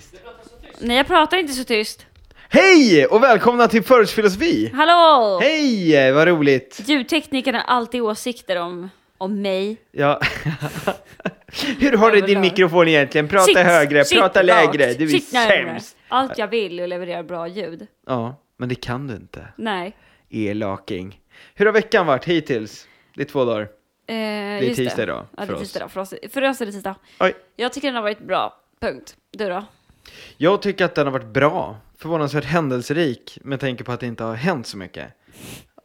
tyst. Nej, jag pratar inte så tyst. Hej och välkomna till Förortsfilosofi! Hallå! Hej, vad roligt! Ljudteknikerna har alltid åsikter om, om mig. Ja. Hur har du din mikrofon egentligen? Prata Sitt- högre, sitt prata rakt, lägre, du är sitt sämst! Allt jag vill är att leverera bra ljud. Ja, men det kan du inte. Nej. Elaking. Hur har veckan varit hittills? Det är två dagar. Eh, Det är tisdag idag Ja, det är tisdag. För oss, för oss är det tisdag. Oj. Jag tycker den har varit bra. Punkt. Du då? Jag tycker att den har varit bra. Förvånansvärt händelserik med tanke på att det inte har hänt så mycket.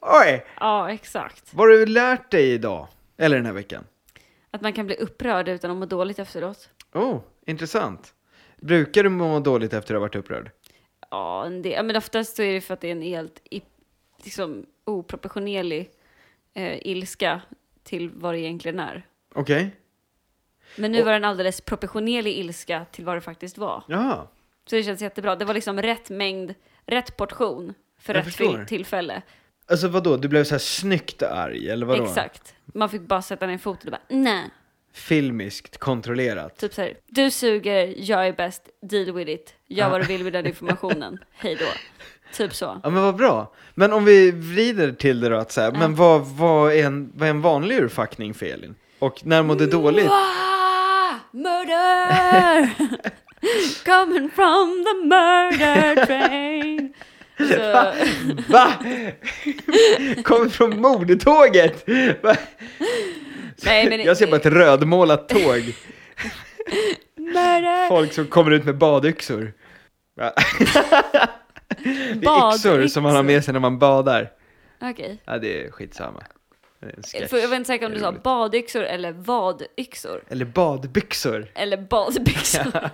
Oj! Ja, exakt. Vad har du lärt dig idag? Eller den här veckan? Att man kan bli upprörd utan att må dåligt efteråt. Oh, intressant. Brukar du må dåligt efter att ha varit upprörd? Ja, en del. Men oftast så är det för att det är en helt liksom, oproportionerlig eh, ilska till vad det egentligen är. Okej. Men nu Och- var det en alldeles proportionerlig ilska till vad det faktiskt var. Jaha. Så det känns jättebra. Det var liksom rätt mängd, rätt portion för Jag rätt förstår. tillfälle. Alltså vadå, du blev så här snyggt arg, eller vadå? Exakt. Man fick bara sätta ner foten och bara nej. Filmiskt kontrollerat. Typ såhär, du suger, jag är bäst, deal with it. Gör vad du vill med den informationen. Hej då. Typ så. Ja men vad bra. Men om vi vrider till det då, att så här, men vad, vad, är en, vad är en vanlig urfackning för Elin? Och när mår du dåligt? Wah! Murder! Coming from the murder train. Så, Va? Kommer från mordtåget? Va? nej, men, Jag ser bara ett rödmålat tåg. Murder! Folk som kommer ut med badyxor. Va? Det är yxor som man har med sig när man badar. Okej. Ja, det är skitsamma. En sketch. För jag var inte säker om du sa badyxor eller vadyxor. Eller badbyxor. Eller badbyxor.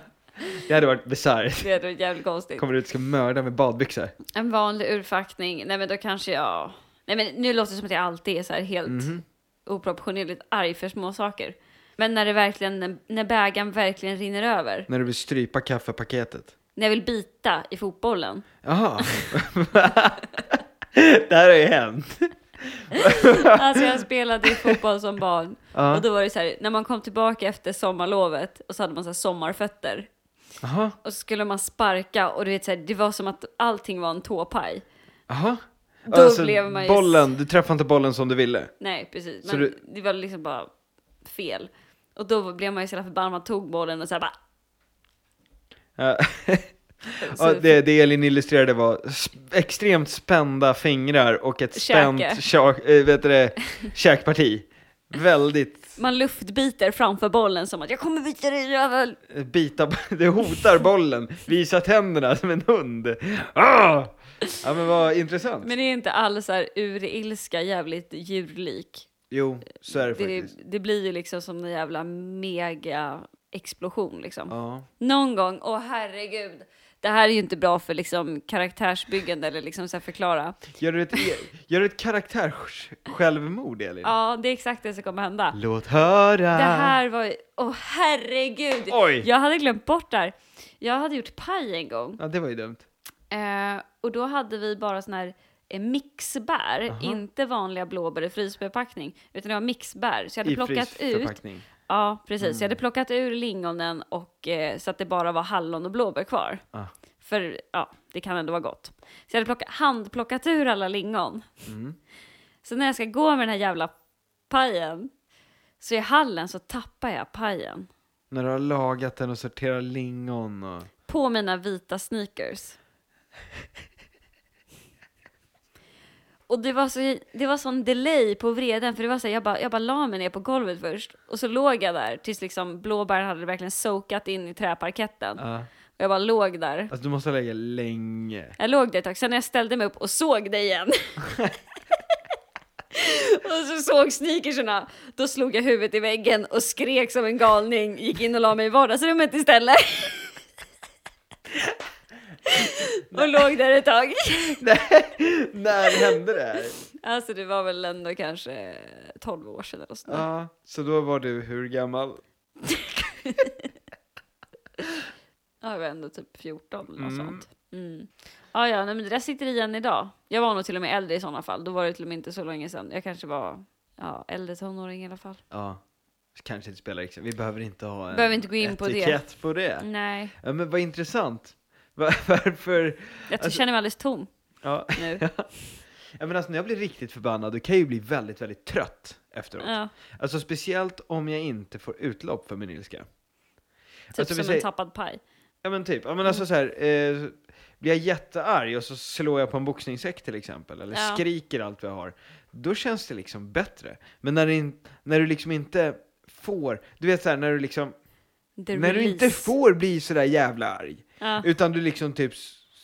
Det hade varit bisarrt. Det hade varit jävligt konstigt. Kommer ut och ska mörda med badbyxor. En vanlig urfackning, nej men då kanske jag... Nej men nu låter det som att jag alltid är så här helt Mhm. oproportionerligt arg för små saker. Men när det verkligen, när bägaren verkligen rinner över. När du vill strypa kaffepaketet. När jag vill bita i fotbollen. Jaha. det här har ju hänt. Alltså jag spelade i fotboll som barn. Ja. Och då var det så här, när man kom tillbaka efter sommarlovet och så hade man så här sommarfötter. Jaha. Och så skulle man sparka och du vet så här, det var som att allting var en tåpaj. Jaha. Då blev man ju... bollen, du träffade inte bollen som du ville. Nej, precis. Så Men du- det var liksom bara fel. Och då blev man ju så jävla förbannad, man tog bollen och så här bara... Ja, det, det Elin illustrerade var extremt spända fingrar och ett spänt käk, äh, vet du det, käkparti. Väldigt Man luftbiter framför bollen som att jag kommer bita dig jävel. eh, bita, det hotar bollen, visa tänderna som en hund. Ah! Ja men vad intressant. Men det är inte alls så här urilska jävligt djurlik. Jo, så är det Det, faktiskt. det blir ju liksom som en jävla mega explosion liksom. Ja. Någon gång, åh herregud. Det här är ju inte bra för liksom karaktärsbyggande eller liksom så förklara. Gör du ett, e- gör du ett karaktär-självmord Elin? Ja, det är exakt det som kommer hända. Låt höra! Det här var åh herregud! Oj! Jag hade glömt bort det här. Jag hade gjort paj en gång. Ja, det var ju dumt. Eh, och då hade vi bara sån här eh, mixbär, Aha. inte vanliga blåbär i frysförpackning, utan det var mixbär. Så jag hade I plockat ut. Ja precis, Mm. jag hade plockat ur lingonen och eh, så att det bara var hallon och blåbär kvar. Ah. För ja, det kan ändå vara gott. Så jag hade plockat, handplockat ur alla lingon. Mm. Så när jag ska gå med den här jävla pajen, så i hallen så tappar jag pajen. När du har lagat den och sorterat lingon och... på mina vita sneakers. Och det var, så, det var sån delay på vreden, för det var så här, jag, bara, jag bara la mig ner på golvet först, och så låg jag där tills liksom blåbären hade verkligen soakat in i träparketten. Ja. Och jag bara låg där. Alltså du måste lägga länge. Jag låg där ett tag, sen när jag ställde mig upp och såg det igen. och så såg sneakersarna, då slog jag huvudet i väggen och skrek som en galning, gick in och la mig i vardagsrummet istället. och låg där ett tag. När hände det här? Alltså det var väl ändå kanske 12 år sedan eller så. Ja, så då var du hur gammal? Ja, jag var ändå typ 14 eller något Mm. sånt. Mm. Ja, ja, nej, men det där sitter igen idag. Jag var nog till och med äldre i sådana fall. Då var det till och med inte så länge sedan. Jag kanske var ja, äldre tonåring i alla fall. Ja. kanske inte spelar riksdag. Vi behöver inte ha en Behöver inte gå in på det. etikett på det. Nej, Ja, men vad intressant. Va- Varför? jag Alltså- känner mig alldeles tom Ja. nu. ja, men alltså när jag blir riktigt förbannad, då kan jag ju bli väldigt, väldigt trött efteråt. Ja, Alltså speciellt om jag inte får utlopp för min ilska. typ Alltså, som säger- en tappad paj. Ja men typ, ja men alltså så här, eh, blir jag jättearg och så slår jag på en boxningssäck till exempel, eller Ja. skriker allt vad jag har, då känns det liksom bättre. Men när, det när du liksom inte får, du vet så här, när du liksom, The när du inte får bli sådär jävla arg, Ja, utan du liksom typ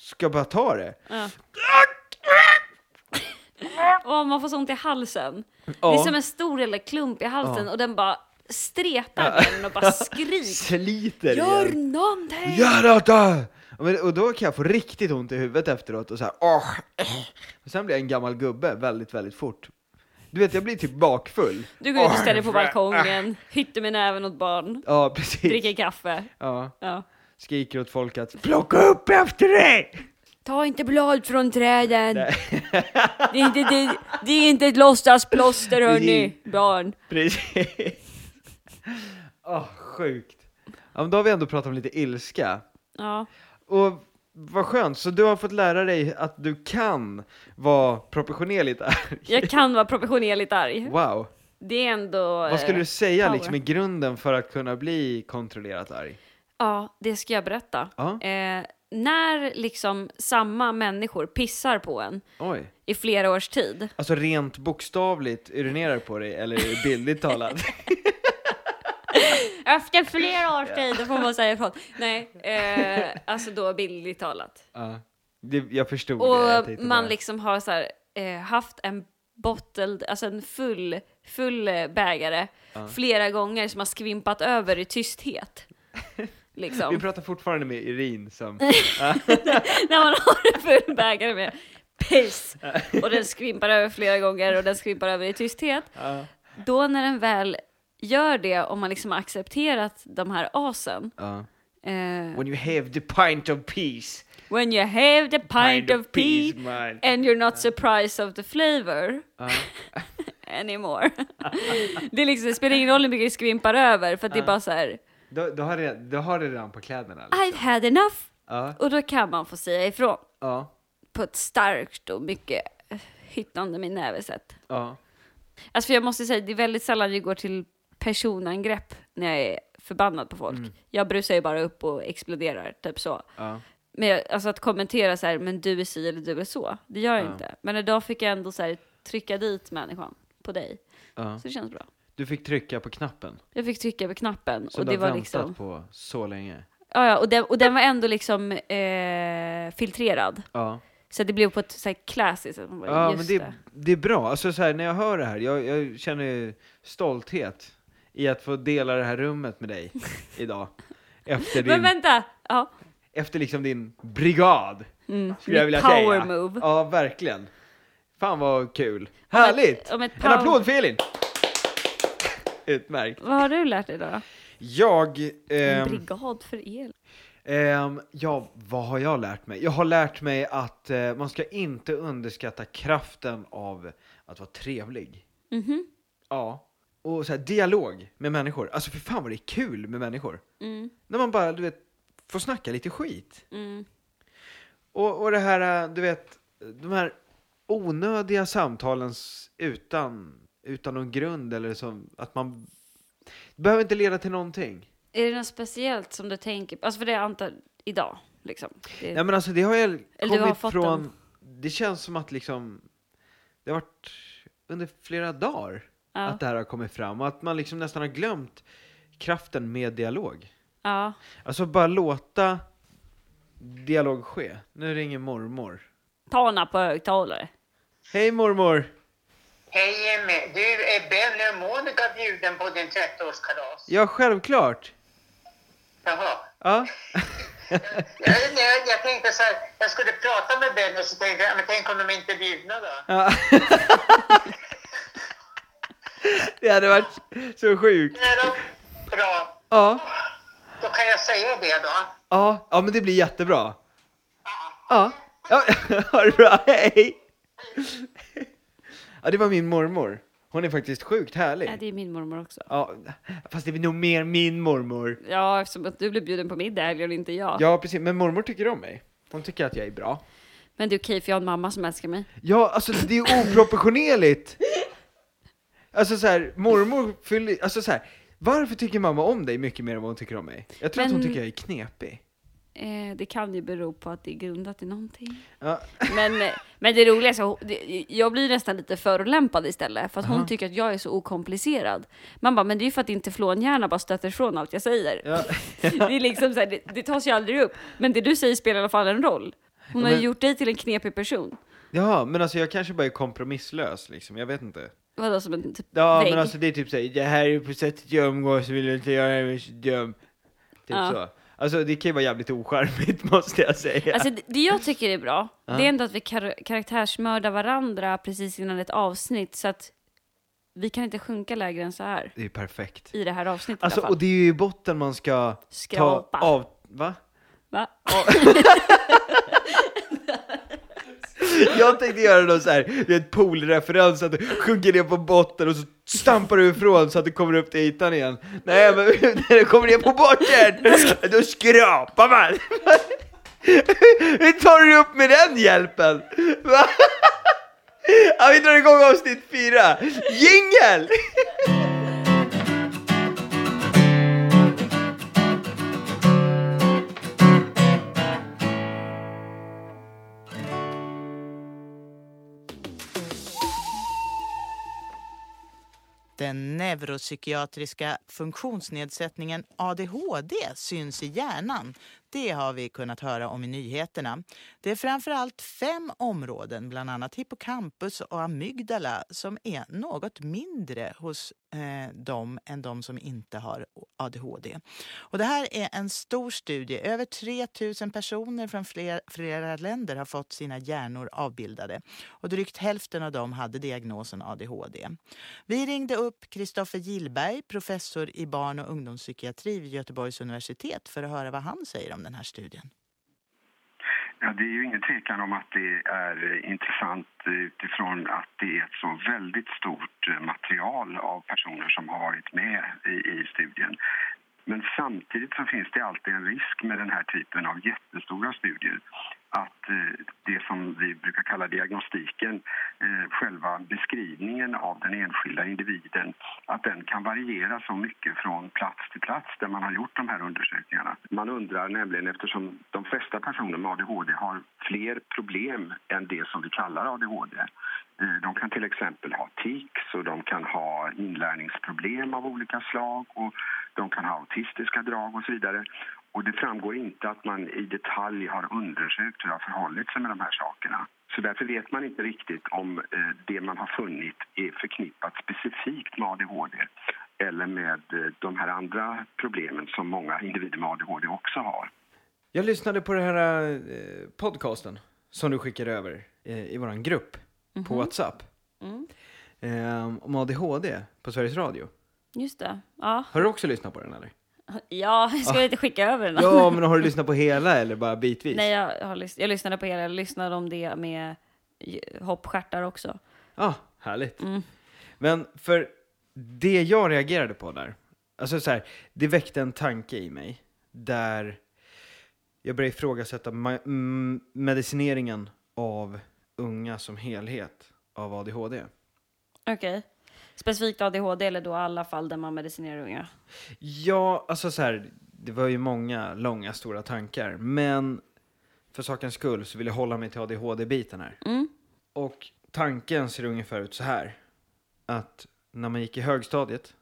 ska bara ta det. ja. Åh, man får så ont i halsen. Det är Ja. som en stor eller klump i halsen Ja. och den bara stretar Ja. och bara skriker. Sliter Gör igen. någonting! Gör! Ja, men- Och då kan jag få riktigt ont i huvudet efteråt och så här, åh, eh. och sen blir jag en gammal gubbe väldigt, väldigt fort. Du vet, jag blir typ bakfull. Du går ut och ställer dig på balkongen, hytter med näven åt barn, Ja, precis. dricker kaffe. Ja, Ja. Skriker åt folk att plocka upp efter dig! Ta inte blad från träden! Nej. Det är inte, det, det är inte ett låtsasplåster hörni, barn. Precis. Åh, sjukt. Ja, men då har vi ändå pratat om lite ilska. Ja. Och vad skönt, så du har fått lära dig att du kan vara proportionerligt arg. Jag kan vara proportionerligt arg. Wow. Det är ändå... Vad skulle eh, du säga power. liksom i grunden för att kunna bli kontrollerat arg? Ja, det ska jag berätta. Ja. Eh, när liksom samma människor pissar på en Oj. i flera års tid. Alltså rent bokstavligt urinerar på dig, eller det bildligt talat? Efter flera års tid, då får man säga ifrån. Nej, eh, alltså då bildligt talat. ja. Det, jag förstod det. jag Och man bara- liksom har så här, eh, haft en bottled, alltså en full, full eh, bägare flera gånger som har skvimpat över i tysthet. Vi Liksom. pratar fortfarande med Irin som... När man har en full bägare med piss och den skvimpar över flera gånger och den skvimpar över i tysthet. Ja. Då när den väl gör det, om man liksom har accepterat de här asen, eh, When you have the pint of peace. when you have the pint of pee man. and you're not surprised of the flavor anymore. det, liksom, det spelar ingen roll hur mycket det skvimpar över, för att det är bara så här, Då, då, har det, då har det redan på kläderna. Liksom. I've had enough. Ja. Och då kan man få säga ifrån Ja. på ett starkt och mycket hyttande med näve sätt. Ja. Alltså för jag måste säga, det är väldigt sällan jag går till personangrepp när jag är förbannad på folk. Mm. Jag brusar ju bara upp och exploderar, typ så. Ja. Men jag, alltså att kommentera så här, men du är si eller du är så, det gör jag Ja. inte. Men idag fick jag ändå så här, trycka dit människan på dig, ja. så det känns bra. Du fick trycka på knappen. Jag fick trycka på knappen Så och du det har var väntat liksom, på så länge. ja, ja och, den, och den var ändå liksom eh, filtrerad. Ja. Så det blev på ett så här classiskt sätt. Ja, men det, det. det är bra. Alltså så här, när jag hör det här, jag, jag känner ju stolthet i att få dela det här rummet med dig idag. Efter Men din, vänta! Ja. efter liksom din brigad, Mm. skulle jag vilja power säga. move. Ja, verkligen. Fan vad kul. Härligt! Om ett En power- applåd för Elin! Utmärkt. Vad har du lärt dig då? Jag, En ehm, brigad för el. ehm, ja, vad har jag lärt mig? Jag har lärt mig att eh, man ska inte underskatta kraften av att vara trevlig. Mhm. Ja. Och så här, dialog med människor. Alltså för fan vad det är kul med människor. Mm. När man bara, du vet, får snacka lite skit. Mm. Och, och det här, äh, du vet, de här onödiga samtalen s- utan, utan någon grund eller som att man det behöver inte leda till någonting. Är det något speciellt som du tänker på? Alltså för det antar idag, liksom. Det, Ja men alltså det har jag Eller har kommit fått från, dem. det känns som att liksom, det har varit under flera dagar ja, att det här har kommit fram och att man liksom nästan har glömt kraften med dialog. ja. Alltså bara låta dialog ske. Nu ringer mormor. Tana på högtalare. Hej mormor! Hej Jimmy! Du, är Benny och Monica bjuden på din 30-årskalas? Ja, självklart! Jaha. Ja. Jag, jag, jag tänkte så här, jag skulle prata med Benny och så tänkte jag, men tänk om de inte är bjudna då? ja. det hade varit så sjukt. Nej då? Bra. Ja. Då kan jag säga det då. Ja, ja men det blir jättebra. Ja. Ja, ha det bra, hej! Ja, det var min mormor. Hon är faktiskt sjukt härlig. Ja, det är min mormor också. Ja, fast det är nog mer min mormor. Ja, eftersom att du blev bjuden på middag och inte jag. Ja, precis. Men mormor tycker om mig. Hon tycker att jag är bra. Men det är okej för jag har en mamma som älskar mig. Ja, alltså det är oproportionerligt. Alltså så här, mormor fyller, alltså så här, varför tycker mamma om dig mycket mer än vad hon tycker om mig? Jag tror att hon Men- tycker jag är knepig. Eh, det kan ju bero på att det är grundat i någonting. Ja, Men, eh, men det roliga är så, det- jag blir nästan lite förolämpad istället, för att hon Aha. tycker att jag är så okomplicerad. Man bara, men det är ju för att din teflonhjärna bara stöter ifrån allt jag säger. ja. Det är liksom så här, det, det tas ju aldrig upp, men det du säger spelar i alla fall en roll. Hon har ju Men- gjort dig till en knepig person. ja, men alltså jag kanske bara är kompromisslös liksom, jag vet inte. Vadå som en typ Ja, vägg? men alltså det är typ såhär, det här är på sättet jag umgås, vill du inte göra det så dum. Typ Ja. så. Alltså det kan ju vara jävligt ocharmigt måste jag säga. Alltså det, det jag tycker är bra, det är ändå att vi kar- karaktärsmördar varandra precis innan ett avsnitt, så att vi kan inte sjunka lägre än så här det är perfekt. i det här avsnittet Alltså i alla fall. och det är ju i botten man ska Skrapa. ta av, va? Va? Jag tänkte göra någon så här, det är ett poolreferens, att du sjunker ner på botten och så stampar du ifrån så att du kommer upp till ytan igen. Nej men när du kommer ner på botten, då skrapar man! Hur tar du upp med den hjälpen? Va? Ja, vi drar igång avsnitt fyra! Jingel! Den neuropsykiatriska funktionsnedsättningen ADHD syns i hjärnan. Det har vi kunnat höra om i nyheterna. Det är framför allt fem områden, bland annat hippocampus och amygdala, som är något mindre hos eh, dem än de som inte har ADHD. Och det här är en stor studie. Över 3 000 personer från fler, flera länder har fått sina hjärnor avbildade. Och drygt hälften av dem hade diagnosen ADHD. Vi ringde upp Kristoffer Gillberg, professor i barn och ungdomspsykiatri vid Göteborgs universitet för att höra vad han säger om den här studien. Ja, det är ju ingen tvekan om att det är intressant utifrån att det är ett så väldigt stort eh, material av personer som har varit med i, i studien. Men samtidigt så finns det alltid en risk med den här typen av jättestora studier att eh, det som vi brukar kalla diagnostiken, eh, själva beskrivningen av den enskilda individen, att den kan variera så mycket från plats till plats där man har gjort de här undersökningarna. Man undrar nämligen, eftersom de flesta personer med ADHD har fler problem än det som vi kallar ADHD. Eh, de kan till exempel ha tics och de kan ha inlärningsproblem av olika slag och de kan ha autistiska drag och så vidare. Och det framgår inte att man i detalj har undersökt hur det har förhållit sig med de här sakerna. Så därför vet man inte riktigt om eh, det man har funnit är förknippat specifikt med ADHD eller med eh, de här andra problemen som många individer med ADHD också har. Jag lyssnade på den här eh, podcasten som du skickade över i våran grupp på WhatsApp. Mm. Eh, om ADHD på Sveriges Radio. Just det. Ja, Har du också lyssnat på den eller? Ja ska jag inte skicka över den? Ja, men har du lyssnat på hela eller bara bitvis? Nej, jag, har lys- jag lyssnade på hela, jag lyssnade om det med hoppstjärtar också. Ja, härligt. Mm. Men för det jag reagerade på där, alltså så här, det väckte en tanke i mig där jag började ifrågasätta mm, medicineringen av unga som helhet av ADHD. Okej. Specifikt ADHD eller då alla fall där man medicinerar unga? Ja, alltså så här, det var ju många långa stora tankar, men för sakens skull så vill jag hålla mig till ADHD-biten här. Mm. Och tanken ser ungefär ut så här. Att när man gick i högstadiet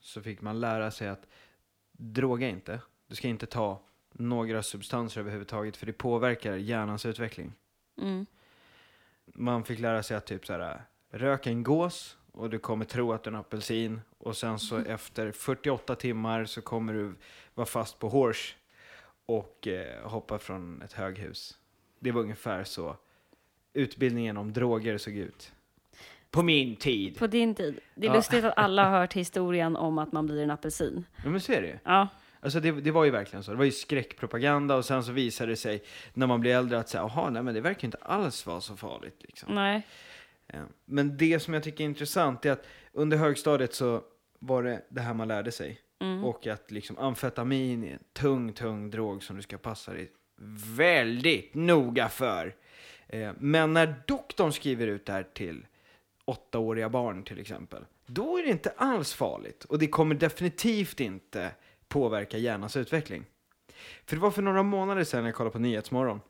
så fick man lära sig att droga inte. Du ska inte ta några substanser överhuvudtaget för det påverkar hjärnans utveckling. Mm. Man fick lära sig att typ så här, rök en gås och du kommer tro att det är en apelsin och sen så efter 48 timmar så kommer du vara fast på horse och eh, hoppa från ett höghus. Det var ungefär så utbildningen om droger såg ut. På min tid. På din tid. Det är Ja. lustigt att alla har hört historien om att man blir en apelsin. Ja men så är det ju. Ja. Alltså det, det var ju verkligen så. Det var ju skräckpropaganda och sen så visade det sig när man blir äldre att säga, jaha, nej men det verkar inte alls vara så farligt liksom. Nej. Eh, Men det som jag tycker är intressant är att under högstadiet så var det det här man lärde sig. Mm. Och att liksom amfetamin är en tung, tung drog som du ska passa dig väldigt noga för. Eh, Men när doktorn skriver ut det här till åttaåriga barn till exempel, då är det inte alls farligt. Och det kommer definitivt inte påverka hjärnans utveckling. För det var för några månader sedan jag kollade på Nyhetsmorgon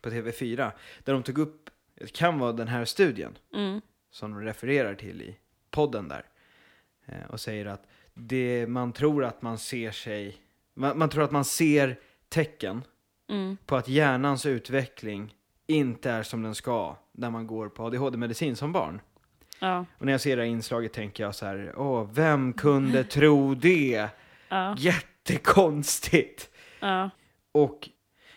på TV4, där de tog upp, det kan vara den här studien, Mm. som de refererar till i podden där. Eh, och säger att det, man tror att man ser sig, man, man tror att man ser tecken Mm. på att hjärnans utveckling inte är som den ska när man går på ADHD-medicin som barn. Ja. Och när jag ser det här inslaget tänker jag så här, åh, vem kunde tro det? Ja. Jättekonstigt! Ja. Och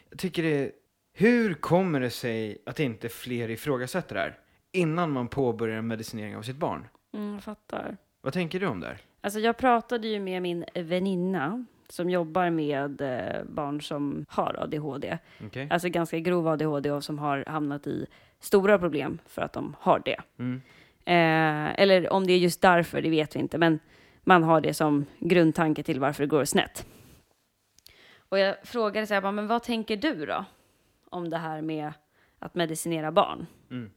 jag tycker det, hur kommer det sig att inte fler ifrågasätter det här innan man påbörjar en medicinering av sitt barn? Mm, jag fattar. Vad tänker du om det här? Alltså jag pratade ju med min väninna som jobbar med eh, barn som har ADHD. Okej? Alltså ganska grov ADHD och som har hamnat i stora problem för att de har det. Mm. Eh, eller om det är just därför, det vet vi inte. Men man har det som grundtanke till varför det går snett. Och jag frågade så här, men vad tänker du då? Om det här med att medicinera barn. Mm.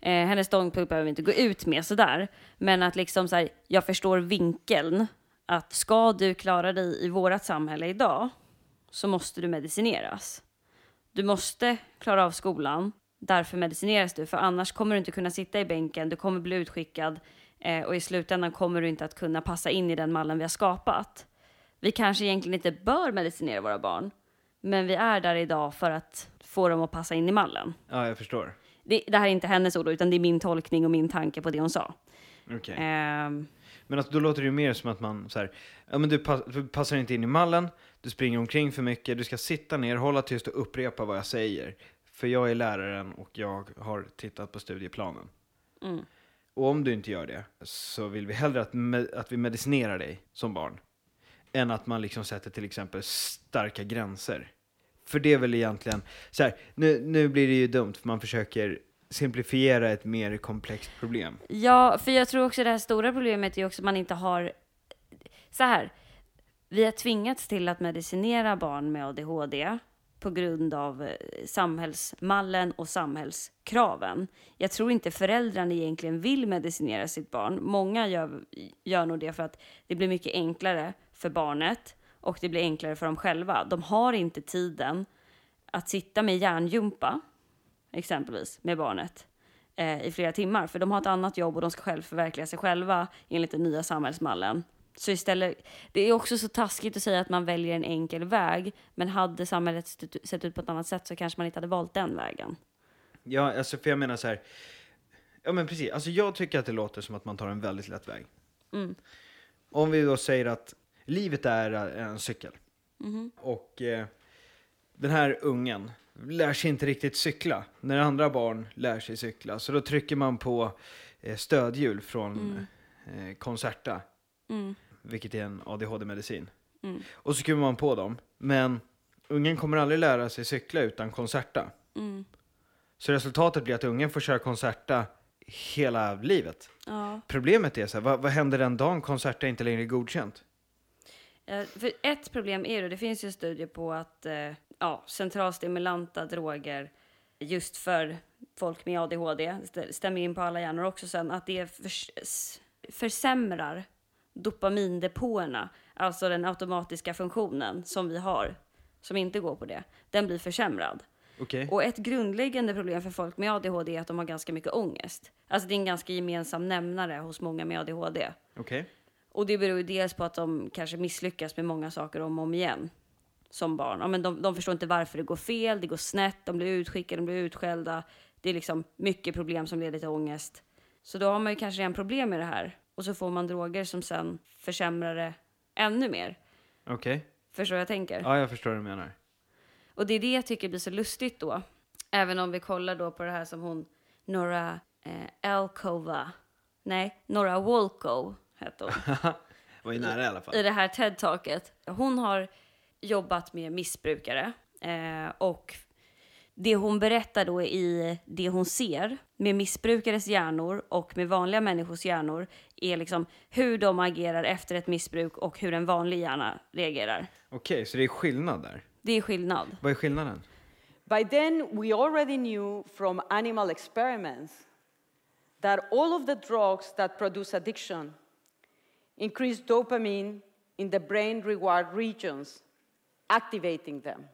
Eh, hennes ståndpunkt behöver vi inte gå ut med sådär. Men att liksom så här, jag förstår vinkeln. Att ska du klara dig i vårat samhälle idag så måste du medicineras. Du måste klara av skolan, därför medicineras du. För annars kommer du inte kunna sitta i bänken, du kommer bli utskickad eh, och i slutändan kommer du inte att kunna passa in i den mallen vi har skapat. Vi kanske egentligen inte bör medicinera våra barn, men vi är där idag för att få dem att passa in i mallen. Ja, jag förstår. Det, det här är inte hennes ord, utan det är min tolkning och min tanke på det hon sa. Okej. Ehm, Men alltså, då låter det ju mer som att man så här, ja men du, pass, du passar inte in i mallen, du springer omkring för mycket, du ska sitta ner, hålla tyst och upprepa vad jag säger. För jag är läraren och jag har tittat på studieplanen. Mm. Och om du inte gör det så vill vi hellre att, me- att vi medicinerar dig som barn. Än att man liksom sätter till exempel starka gränser. För det är väl egentligen, så här, nu, nu blir det ju dumt för man försöker simplifiera ett mer komplext problem. Ja, för jag tror också det här stora problemet är också att man inte har... Så här, vi har tvingats till att medicinera barn med ADHD på grund av eh, samhällsmallen och samhällskraven. Jag tror inte föräldrarna egentligen vill medicinera sitt barn. Många gör, gör nog det för att det blir mycket enklare för barnet och det blir enklare för dem själva. De har inte tiden att sitta med hjärngympa, exempelvis, med barnet eh, i flera timmar. För de har ett annat jobb och de ska själv förverkliga sig själva enligt den nya samhällsmallen. Så istället, det är också så taskigt att säga att man väljer en enkel väg. Men hade samhället sett- ut på ett annat sätt så kanske man inte hade valt den vägen. Ja, alltså för jag menar så här. Ja men precis, alltså jag tycker att det låter som att man tar en väldigt lätt väg. Mm. Om vi då säger att livet är en cykel. Mhm. Och eh, den här ungen lär sig inte riktigt cykla. När andra barn lär sig cykla. Så då trycker man på eh, stödhjul från eh, Concerta. Mm. Vilket är en ADHD-medicin. Mm. Och så skruvar man på dem. Men ungen kommer aldrig lära sig cykla utan Concerta. Mm. Så resultatet blir att ungen får köra Concerta hela livet. Ja. Problemet är så här, vad, vad händer den dagen Concerta inte längre är godkänt? Eh, För ett problem är det, det finns ju studier på att eh, ja, centralstimulanta droger just för folk med ADHD, det stämmer in på alla hjärnor också sen, att det förs- försämrar dopamindepåerna, alltså den automatiska funktionen som vi har, som inte går på det, den blir försämrad. Okej. Och ett grundläggande problem för folk med ADHD är att de har ganska mycket ångest. Alltså det är en ganska gemensam nämnare hos många med ADHD. Okej. Och det beror ju dels på att de kanske misslyckas med många saker om och om igen. Som barn. Ja, men de, de förstår inte varför det går fel, det går snett, de blir utskickade, de blir utskällda. Det är liksom mycket problem som leder till ångest. Så då har man ju kanske redan problem med det här. Och så får man droger som sen försämrar det ännu mer. Okej. Förstår vad jag tänker? Ja, jag förstår vad du menar. Och det är det jag tycker blir så lustigt då. Även om vi kollar då på det här som hon, Nora eh, Alcova, nej, Nora Wolko hette hon. var ju nära i alla fall. i det här TED-taket. Hon har jobbat med missbrukare eh, och det hon berättar då i det hon ser med missbrukares hjärnor och med vanliga människors hjärnor är liksom hur de agerar efter ett missbruk och hur en vanlig hjärna reagerar. Okej, så det är skillnad där. Det är skillnad. Vad är skillnaden? By then, we already knew from animal experiments that all of the drugs that produce addiction increase dopamine in the brain reward regions, activating them.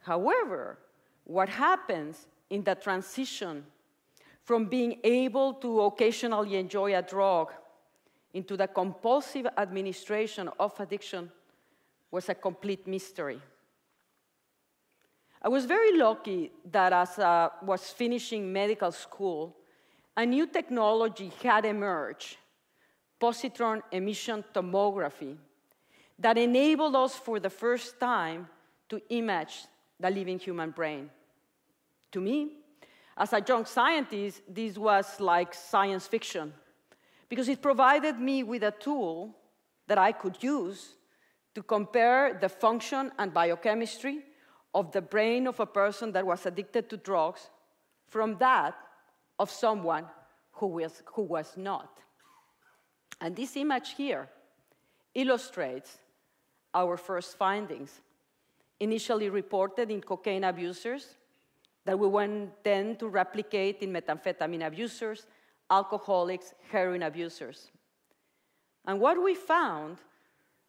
However, what happens in the transition from being able to occasionally enjoy a drug into the compulsive administration of addiction was a complete mystery. I was very lucky that as I was finishing medical school, a new technology had emerged, positron emission tomography, that enabled us for the first time to image the living human brain. To me, as a young scientist, this was like science fiction because it provided me with a tool that I could use to compare the function and biochemistry of the brain of a person that was addicted to drugs from that of someone who was, who was not. And this image here illustrates our first findings, initially reported in cocaine abusers, that we went then to replicate in methamphetamine abusers, alcoholics, heroin abusers. And what we found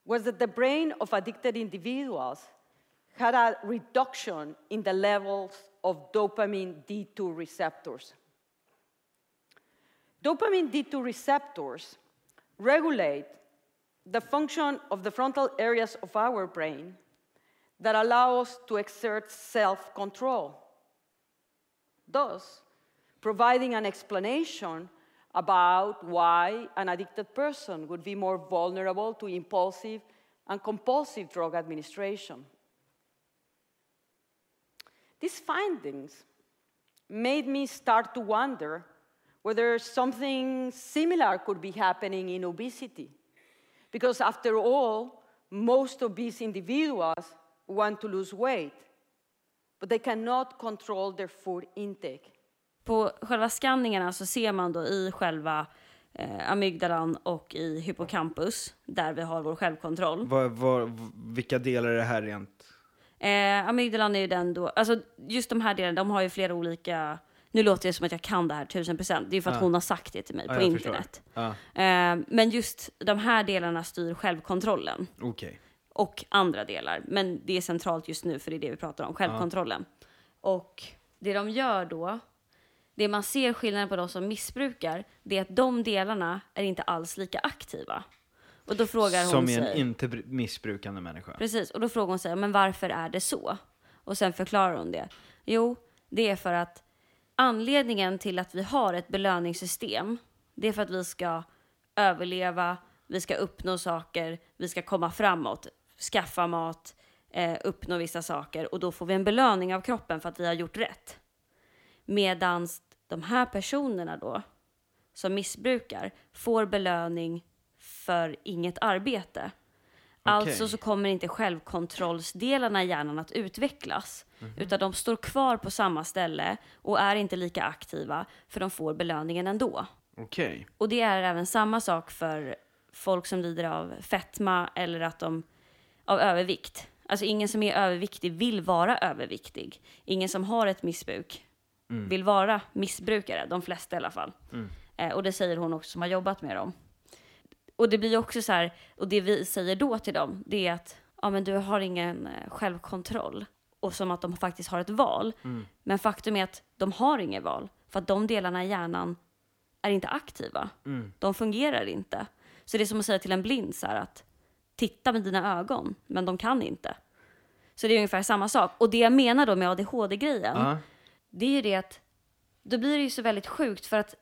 was that the brain of addicted individuals had a reduction in the levels of dopamine D2 receptors. Dopamine D2 receptors regulate the function of the frontal areas of our brain that allow us to exert self control, thus, providing an explanation about why an addicted person would be more vulnerable to impulsive and compulsive drug administration. These findings made me start to wonder whether something similar could be happening in obesity. Because after all, most obese individuals want to lose weight, but they cannot control their food intake. På själva skanningarna så ser man då i själva eh, amygdalan och i hippocampus, där vi har vår självkontroll. Vad, vad, vilka delar är det här rent? Eh, amygdalan är ju den då, alltså just de här delarna, de har ju flera olika, nu låter det som att jag kan det här tusen procent, det är för att Ja. hon har sagt det till mig Ja, på internet. Ja, Eh, men just de här delarna styr självkontrollen okej. och andra delar. Men det är centralt just nu för det är det vi pratar om, självkontrollen. Och det de gör då, det man ser skillnaden på de som missbrukar, det är att de delarna är inte alls lika aktiva. Och då frågar hon Som i sig... en inte br- missbrukande människa. Precis, och då frågar hon sig, men varför är det så? Och sen förklarar hon det. Jo, det är för att anledningen till att vi har ett belöningssystem, det är för att vi ska överleva, vi ska uppnå saker, vi ska komma framåt, skaffa mat, eh, uppnå vissa saker och då får vi en belöning av kroppen för att vi har gjort rätt. Medan de här personerna då, som missbrukar, får belöning för inget arbete. Alltså så kommer inte självkontrollsdelarna i hjärnan att utvecklas. Utan de står kvar på samma ställe och är inte lika aktiva för de får belöningen ändå. Okej. Och det är även samma sak för folk som lider av fetma eller att de av övervikt. Alltså ingen som är överviktig vill vara överviktig. Ingen som har ett missbruk vill vara missbrukare, de flesta i alla fall. Eh, och det säger hon också som har jobbat med dem. Och det blir också så här, och det vi säger då till dem, det är att ja, men du har ingen eh, självkontroll. Och som att de faktiskt har ett val. Men faktum är att de har inget val. För att de delarna i hjärnan är inte aktiva. De fungerar inte. Så det är som att säga till en blind så här att titta med dina ögon, men de kan inte. Så det är ungefär samma sak. Och det jag menar då med ADHD-grejen, Ja. det är ju det att då blir det ju så väldigt sjukt för att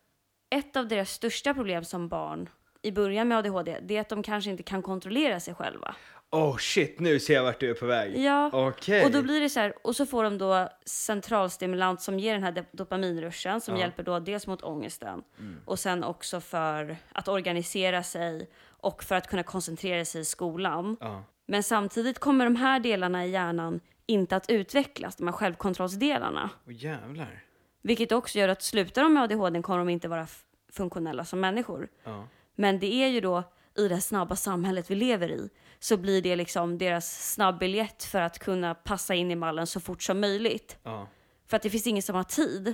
ett av deras största problem som barn i början med ADHD, det är att de kanske inte kan kontrollera sig själva. Oh shit, nu ser jag vart du är på väg. Ja, Okej. och då blir det så här, och så får de då centralstimulant som ger den här dop- dopaminruschen som hjälper då dels mot ångesten och sen också för att organisera sig och för att kunna koncentrera sig i skolan. Ja. Men samtidigt kommer de här delarna i hjärnan inte att utvecklas, de här självkontrollsdelarna. Åh jävlar. Vilket också gör att slutar de med ADHD kommer de inte vara funktionella som människor. Ja. Men det är ju då i det snabba samhället vi lever i så blir det liksom deras snabbbiljett för att kunna passa in i mallen så fort som möjligt. Ja. För att det finns ingen som har tid.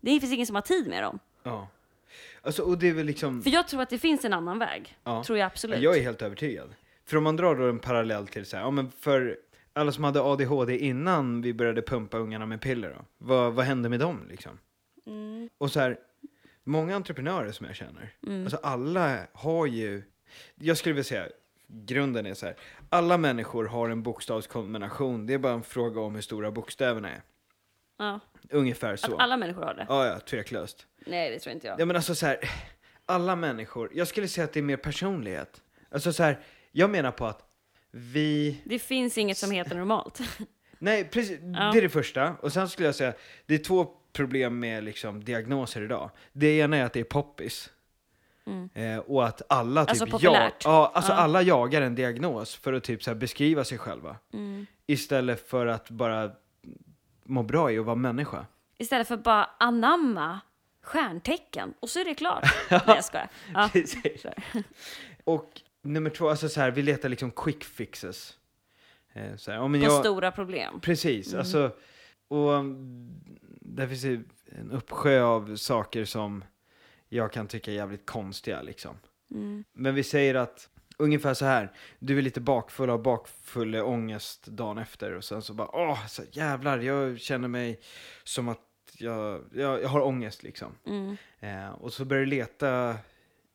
Det finns ingen som har tid med dem. Ja. Alltså, och det är väl liksom... För jag tror att det finns en annan väg. Ja. Tror jag absolut. Jag är helt övertygad. För om man drar då en parallell till så här, ja men för alla som hade ADHD innan vi började pumpa ungarna med piller då, vad, vad hände med dem liksom? Mm. Och så här, många entreprenörer som jag känner, alltså alla har ju, jag skulle vilja säga, grunden är så här, alla människor har en bokstavskombination, det är bara en fråga om hur stora bokstäverna är. Ja. Ungefär så. Att alla människor har det. Ja, ja, tveklöst. Nej, det tror inte jag. Ja men alltså så här, alla människor, jag skulle säga att det är mer personlighet. Alltså så här, jag menar på att vi, Det finns inget som heter normalt. nej precis, Ja. det är det första. Och sen skulle jag säga, det är två problem med liksom diagnoser idag. Det ena är att det är poppis. Eh, och att alla typ Alltså jag, ja, alltså Ja. alla jagar en diagnos för att typ så beskriva sig själva. Mm. Istället för att bara må bra i att vara människa. Istället för bara anamma stjärntecken och så är det klart. Nej, jag skojar. Ja. Och nummer två, alltså så här, vi letar liksom quick fixes. Eh, så här, ja, På jag, stora problem. Precis, alltså, och mm, där finns det en uppsjö av saker som jag kan tycka är jävligt konstiga liksom. Mm. Men vi säger att, ungefär så här, du är lite bakfull av bakfull ångest dagen efter och sen så bara, åh, så jävlar, jag känner mig som att jag, jag, jag har ångest liksom. Mm. Eh, och så börjar du leta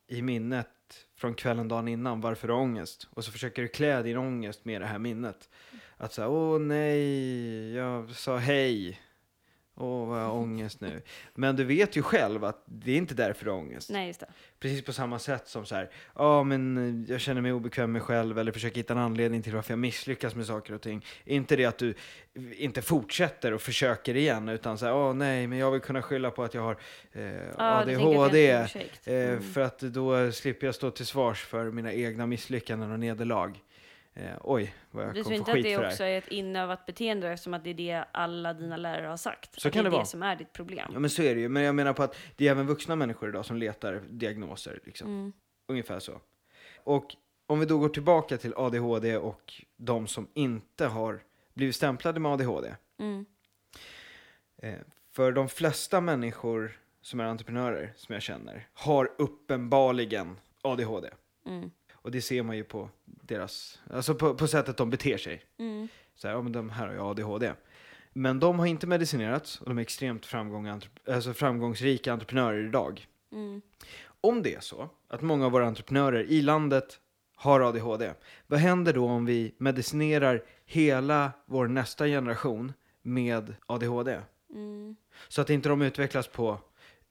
i minnet från kvällen dagen innan varför du har ångest. Och så försöker du klä din ångest med det här minnet. Att säga, åh nej, jag sa hej. Åh, vad jag har ångest nu. Men du vet ju själv att det är inte därför du har ångest. Nej, just det. Precis på samma sätt som så här, ja men eh, jag känner mig obekväm med mig själv eller försöker hitta en anledning till varför jag misslyckas med saker och ting. Inte det att du inte fortsätter och försöker igen utan så här, åh nej men jag vill kunna skylla på att jag har eh, är ADHD. Eh, Mm. För att då slipper jag stå till svars för mina egna misslyckanden och nederlag. Eh, oj, vad jag Du tror kommer få inte att skit det för det också är ett inövat beteende eftersom att det är det alla dina lärare har sagt? Så att kan det det vara. det som är ditt problem? Ja men så är det ju, men jag menar på att det är även vuxna människor idag som letar diagnoser. Liksom. Mm. Ungefär så. Och om vi då går tillbaka till ADHD och de som inte har blivit stämplade med ADHD. Mm. Eh, för de flesta människor som är entreprenörer, som jag känner, har uppenbarligen ADHD. Mm. Och det ser man ju på deras, alltså på, på sättet de beter sig. Mm. Så här, ja men de här har ju ADHD. Men de har inte medicinerats och de är extremt framgång, alltså framgångsrika entreprenörer idag. Mm. Om det är så att många av våra entreprenörer i landet har ADHD, vad händer då om vi medicinerar hela vår nästa generation med ADHD? Mm. Så att inte de utvecklas på,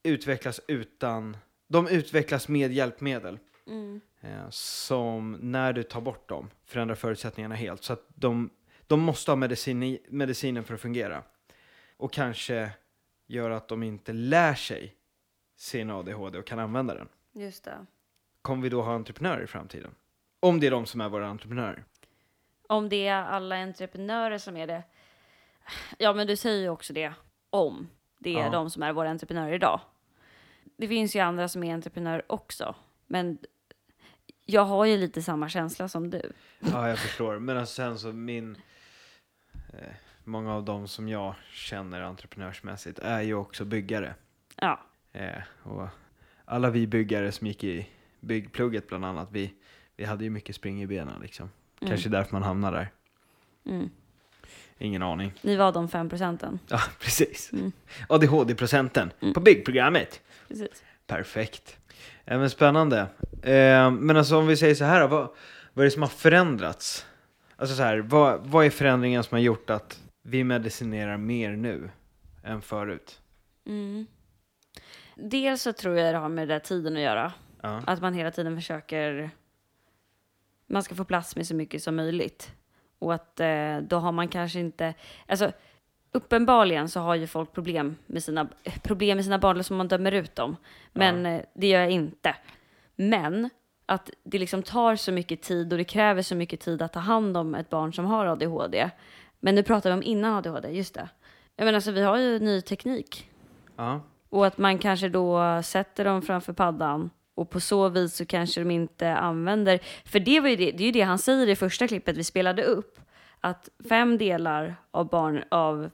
utvecklas utan, de utvecklas med hjälpmedel. Mm. Eh, som när du tar bort dem förändrar förutsättningarna helt. Så att de, de måste ha medicin, medicinen för att fungera. Och kanske gör att de inte lär sig sin ADHD och kan använda den. Just det. Kommer vi då ha entreprenörer i framtiden? Om det är de som är våra entreprenörer. Om det är alla entreprenörer som är det. Ja, men du säger ju också det. Om det är Ja. de som är våra entreprenörer idag. Det finns ju andra som är entreprenörer också. Men jag har ju lite samma känsla som du. Ja, jag förstår. Men alltså sen så min... Eh, många av dem som jag känner entreprenörsmässigt är ju också byggare. Ja. Eh, och alla vi byggare som gick i byggplugget bland annat, vi, vi hade ju mycket spring i benen liksom. Mm. Kanske därför man hamnar där. Mm. Ingen aning. Ni var de fem procenten. Ja, precis. Mm. ADHD-procenten på byggprogrammet. Precis. Perfekt. Ja, men spännande. Eh, men alltså om vi säger så här, vad, vad är det som har förändrats? Alltså så här, vad, vad är förändringen som har gjort att vi medicinerar mer nu än förut? Mm. Dels så tror jag det har med den där tiden att göra. Ja. Att man hela tiden försöker... Man ska få plats med så mycket som möjligt. Och att eh, då har man kanske inte... Alltså, uppenbarligen så har ju folk problem med sina, problem med sina barn som man dömer ut dem. Men eh, det gör jag inte. Men att det liksom tar så mycket tid och det kräver så mycket tid att ta hand om ett barn som har ADHD. Men nu pratar vi om innan ADHD, just det. Jag menar, alltså, vi har ju ny teknik. Ja. Och att man kanske då sätter dem framför paddan och på så vis så kanske de inte använder, för det, var ju det, det är ju det han säger i första klippet vi spelade upp, att fem delar av barn av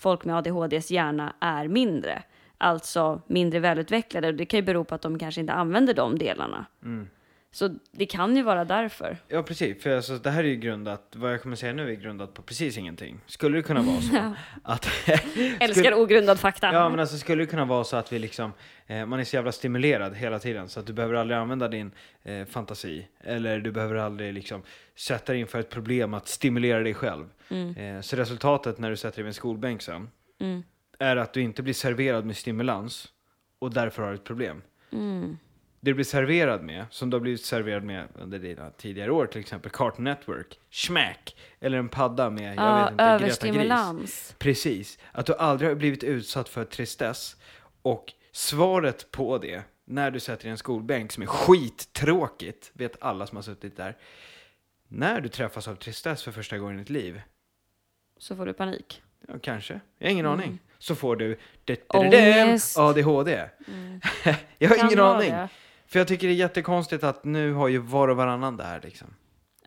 folk med ADHDs hjärna är mindre, alltså mindre välutvecklade. Och det kan ju bero på att de kanske inte använder de delarna. Mm. Så det kan ju vara därför. Ja, precis. För alltså, det här är ju grundat, vad jag kommer säga nu är grundat på precis ingenting. Skulle det kunna vara så att... Älskar ogrundad fakta. Ja, men alltså skulle det kunna vara så att vi liksom, eh, man är så jävla stimulerad hela tiden så att du behöver aldrig använda din eh, fantasi. Eller du behöver aldrig liksom sätta dig inför ett problem att stimulera dig själv. Eh, så resultatet när du sätter dig vid en skolbänk sen Mm. är att du inte blir serverad med stimulans och därför har ett problem. Mm. Det du blir serverad med, som du har blivit serverad med under dina tidigare år, till exempel Cartoon Network, Smack, eller en padda med, jag Ja, vet inte, överstimulans. Precis. Att du aldrig har blivit utsatt för tristess. Och svaret på det, när du sätter dig i en skolbänk som är skittråkigt, vet alla som har suttit där. När du träffas av tristess för första gången i ditt liv, Så får du panik. ja, kanske, jag har ingen aning, så får du Mm. Ångest. ADHD. jag har ingen aning. det. För jag tycker det är jättekonstigt att nu har ju var och varannan det här liksom.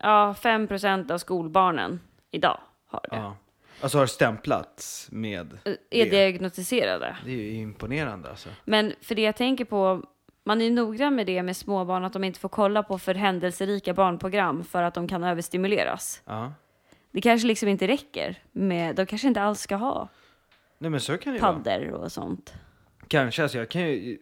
Ja, 5 procent av skolbarnen idag har det. Ja. Alltså har stämplats med Är det. diagnostiserade. Det är ju imponerande alltså. Men för det jag tänker på, man är ju noggrann med det med småbarn, att de inte får kolla på för händelserika barnprogram för att de kan överstimuleras. Ja. Det kanske liksom inte räcker med, de kanske inte alls ska ha Nej men så kan det ju vara. och sånt. Kanske, alltså jag kan ju,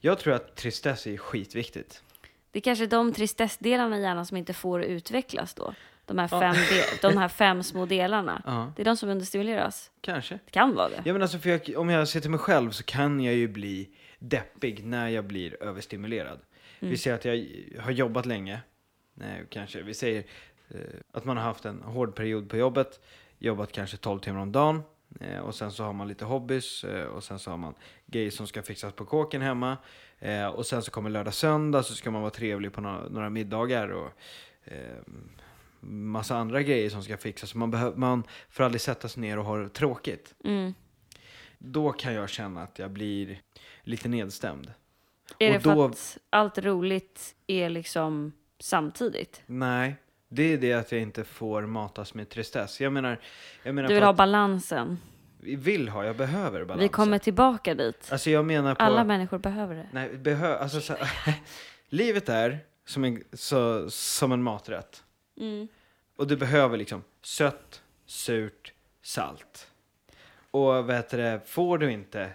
jag tror att tristess är skitviktigt. Det är kanske de tristessdelarna i hjärnan som inte får utvecklas då. De här fem, de, de här fem små delarna. Ja. Det är de som understimuleras. Kanske. Det kan vara det. Ja men alltså för jag, om jag ser till mig själv så kan jag ju bli deppig när jag blir överstimulerad. Vi säger att jag har jobbat länge, nej, kanske, vi säger eh, att man har haft en hård period på jobbet, jobbat kanske 12 timmar om dagen, eh, och sen så har man lite hobbys, eh, och sen så har man grejer som ska fixas på kåken hemma, eh, och sen så kommer lördag söndag så ska man vara trevlig på några, några middagar och eh, massa andra grejer som ska fixas. Man, behöver, man får aldrig sätta sig ner och ha tråkigt. Mm. Då kan jag känna att jag blir lite nedstämd. Är Och det för då- att allt roligt är liksom samtidigt? Nej, det är det att jag inte får matas med tristess. Jag menar, jag menar Du vill ha balansen. vi vill ha, jag behöver balansen. Vi kommer tillbaka dit. Alltså jag menar på... Alla människor behöver det. Nej, behö, alltså så, Livet är som en, så, som en maträtt. Mm. Och du behöver liksom sött, surt, salt. Och vad heter det, får du inte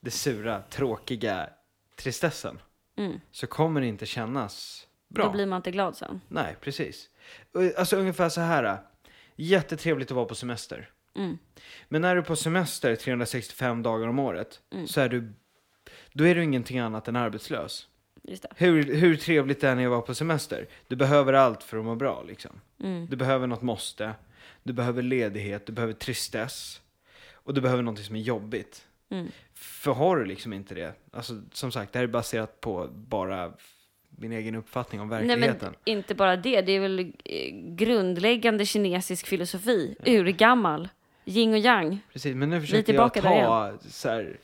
det sura, tråkiga tristessen Mm. så kommer det inte kännas bra. Då blir man inte glad sen. Nej, precis. Alltså ungefär så här. Jättetrevligt att vara på semester. Mm. Men när du är på semester 365 dagar om året Mm. så är du, då är du ingenting annat än arbetslös. Just det. Hur, hur trevligt det än är att vara på semester. Du behöver allt för att må bra liksom. Mm. Du behöver något måste. Du behöver ledighet, du behöver tristess. Och du behöver något som är jobbigt. Mm. För har du liksom inte det, alltså som sagt, det här är baserat på bara min egen uppfattning om Nej verkligheten. men inte bara det, det är väl eh, grundläggande kinesisk filosofi, urgammal, yin och yang. Precis, men nu försöker jag ta så här,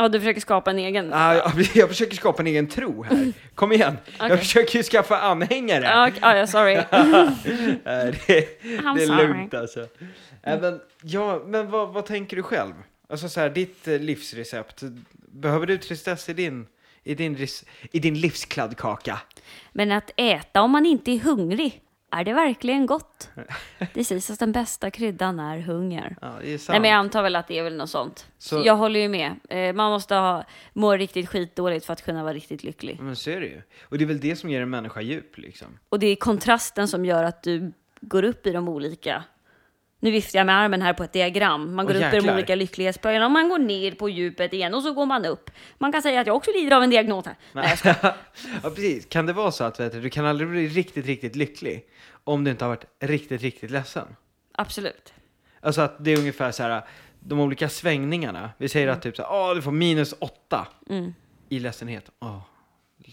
Ja, du försöker skapa en egen. ah, jag, jag försöker skapa en egen tro här. Kom igen, jag Okej. försöker ju skaffa anhängare. Ja, okej, ja, ja, sorry. Nej, det, I'm det är sorry. lugnt alltså. Äh, men, ja, men vad, vad tänker du själv? Alltså så här, ditt eh, livsrecept. Behöver du tristess i din, i din, i din livskladdkaka? Men att äta om man inte är hungrig, är det verkligen gott? Det sägs att den bästa kryddan är hunger. Ja, är. Nej men jag antar väl att det är väl något sånt. Så- Jag håller ju med. Eh, Man måste ha, må riktigt skitdåligt för att kunna vara riktigt lycklig. Men så är det ju. Och det är väl det som ger en människa djup liksom. Och det är kontrasten som gör att du går upp i de olika. Nu viftar jag med armen här på ett diagram. Man går Åh, upp i de olika lycklighetsböjarna och man går ner på djupet igen och så går man upp. Man kan säga att jag också lider av en diagnos här. Nej, jag ja, precis. Kan det vara så att vet du, du kan aldrig bli riktigt, riktigt lycklig om du inte har varit riktigt, riktigt ledsen? Absolut. Alltså att det är ungefär så här, de olika svängningarna. Vi säger att typ så här, åh du får minus åtta Mm. i ledsenhet.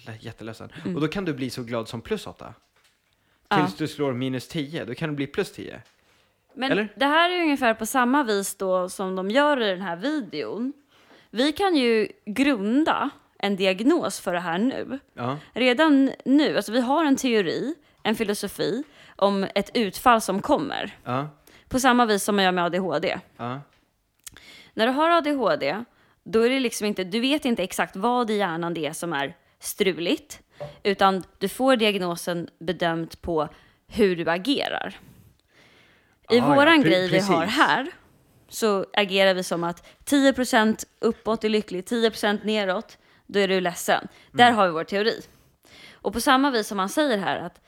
Lä- jätteledsen. Och då kan du bli så glad som plus åtta. Ja. Tills du slår minus 10, då kan du bli plus 10. Men Eller? det här är ju ungefär på samma vis då som de gör i den här videon. Vi kan ju grunda en diagnos för det här nu. Ja. Redan nu, alltså vi har en teori, en filosofi om ett utfall som kommer. Ja. På samma vis som man gör med ADHD. Ja. När du har ADHD, då är det liksom inte, du vet inte exakt vad i hjärnan det är som är struligt, utan du får diagnosen bedömt på hur du agerar. I Ah, ja, våran pre- grej vi har här, så agerar vi som att 10% uppåt är lycklig, 10% neråt, då är du ledsen. Där Mm. har vi vår teori. Och på samma vis som han säger här att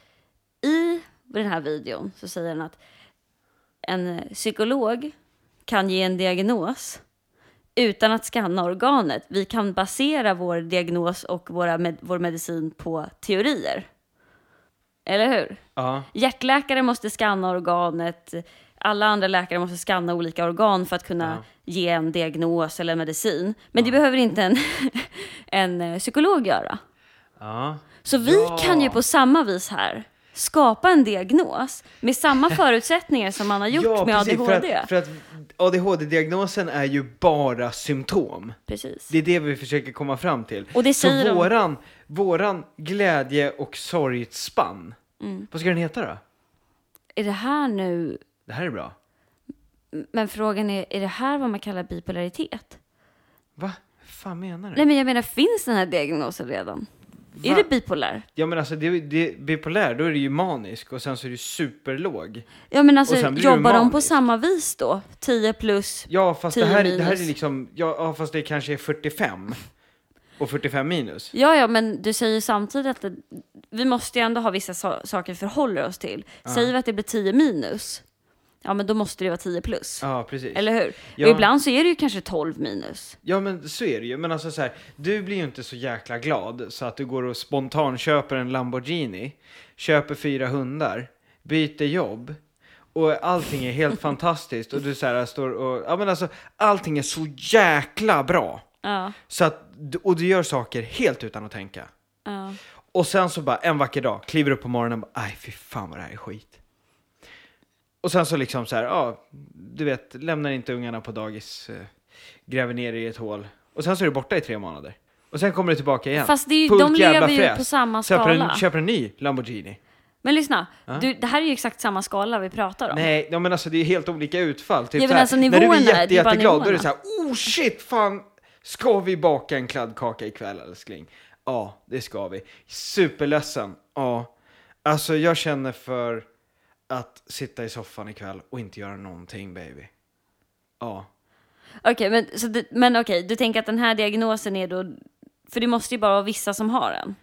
i den här videon så säger han att en psykolog kan ge en diagnos utan att skanna organet. Vi kan basera vår diagnos och våra med, vår medicin på teorier. Eller hur? Ja. Hjärtläkare måste skanna organet, alla andra läkare måste skanna olika organ för att kunna ge en diagnos eller medicin. Men det behöver inte en, en eh, psykolog göra. Ja. Så vi Ja. kan ju på samma vis här skapa en diagnos med samma förutsättningar som man har gjort med precis, ADHD. För att, för att ADHD-diagnosen är ju bara symptom. Precis. Det är det vi försöker komma fram till. Och det säger Så de- våran, våran glädje och sorgspann, Mm. vad ska den heta då? Är det här nu, Det här är bra. men frågan är, är det här vad man kallar bipolaritet? Va? Vad fan menar du? Nej men jag menar, finns den här diagnosen redan? Är Va? det bipolär? Ja men alltså, det, det, bipolär, då är det ju manisk och sen så är det superlåg. Ja men alltså, jobbar de på samma vis då? 10 plus? Ja fast det 10 här, det här är minus. liksom, ja fast det kanske är 45. Och 45 minus. Ja, ja, men du säger samtidigt att det, vi måste ju ändå ha vissa sa- saker vi förhåller oss till. Säger vi att det blir 10 minus, ja men då måste det vara 10 plus. Ja precis. Eller hur? Ja. Och ibland så är det ju kanske 12 minus. Ja men så är det ju, men alltså så här, du blir ju inte så jäkla glad så att du går och spontan köper en Lamborghini, köper fyra hundar, byter jobb och allting är helt fantastiskt och du så här står och, ja men alltså allting är så jäkla bra. Ja, Så att, och du gör saker helt utan att tänka. ja. Och sen så bara en vacker dag, kliver upp på morgonen och bara, aj fy fan vad det här är skit. Och sen så liksom så här, ja, du vet, lämnar inte ungarna på dagis, eh, gräver ner i ett hål. Och sen så är du borta i tre månader. Och sen kommer du tillbaka igen. Fast det är ju, de lever ju fräs. på samma Köper skala. en, köper en ny Lamborghini. Men lyssna, Ja. du, det här är ju exakt samma skala vi pratar om. Nej, ja, men alltså det är helt olika utfall. Typ Ja, men alltså när du nivåerna, är jätte, jätteglad, då är det nivåerna. så här, oh shit, fan, ska vi baka en kladdkaka ikväll älskling? Ja, det ska vi. Superledsen, ja. Alltså jag känner för att sitta i soffan ikväll och inte göra någonting baby. Ja. Okej, men, så du, men okej, du tänker att den här diagnosen är då, för det måste ju bara vara vissa som har den.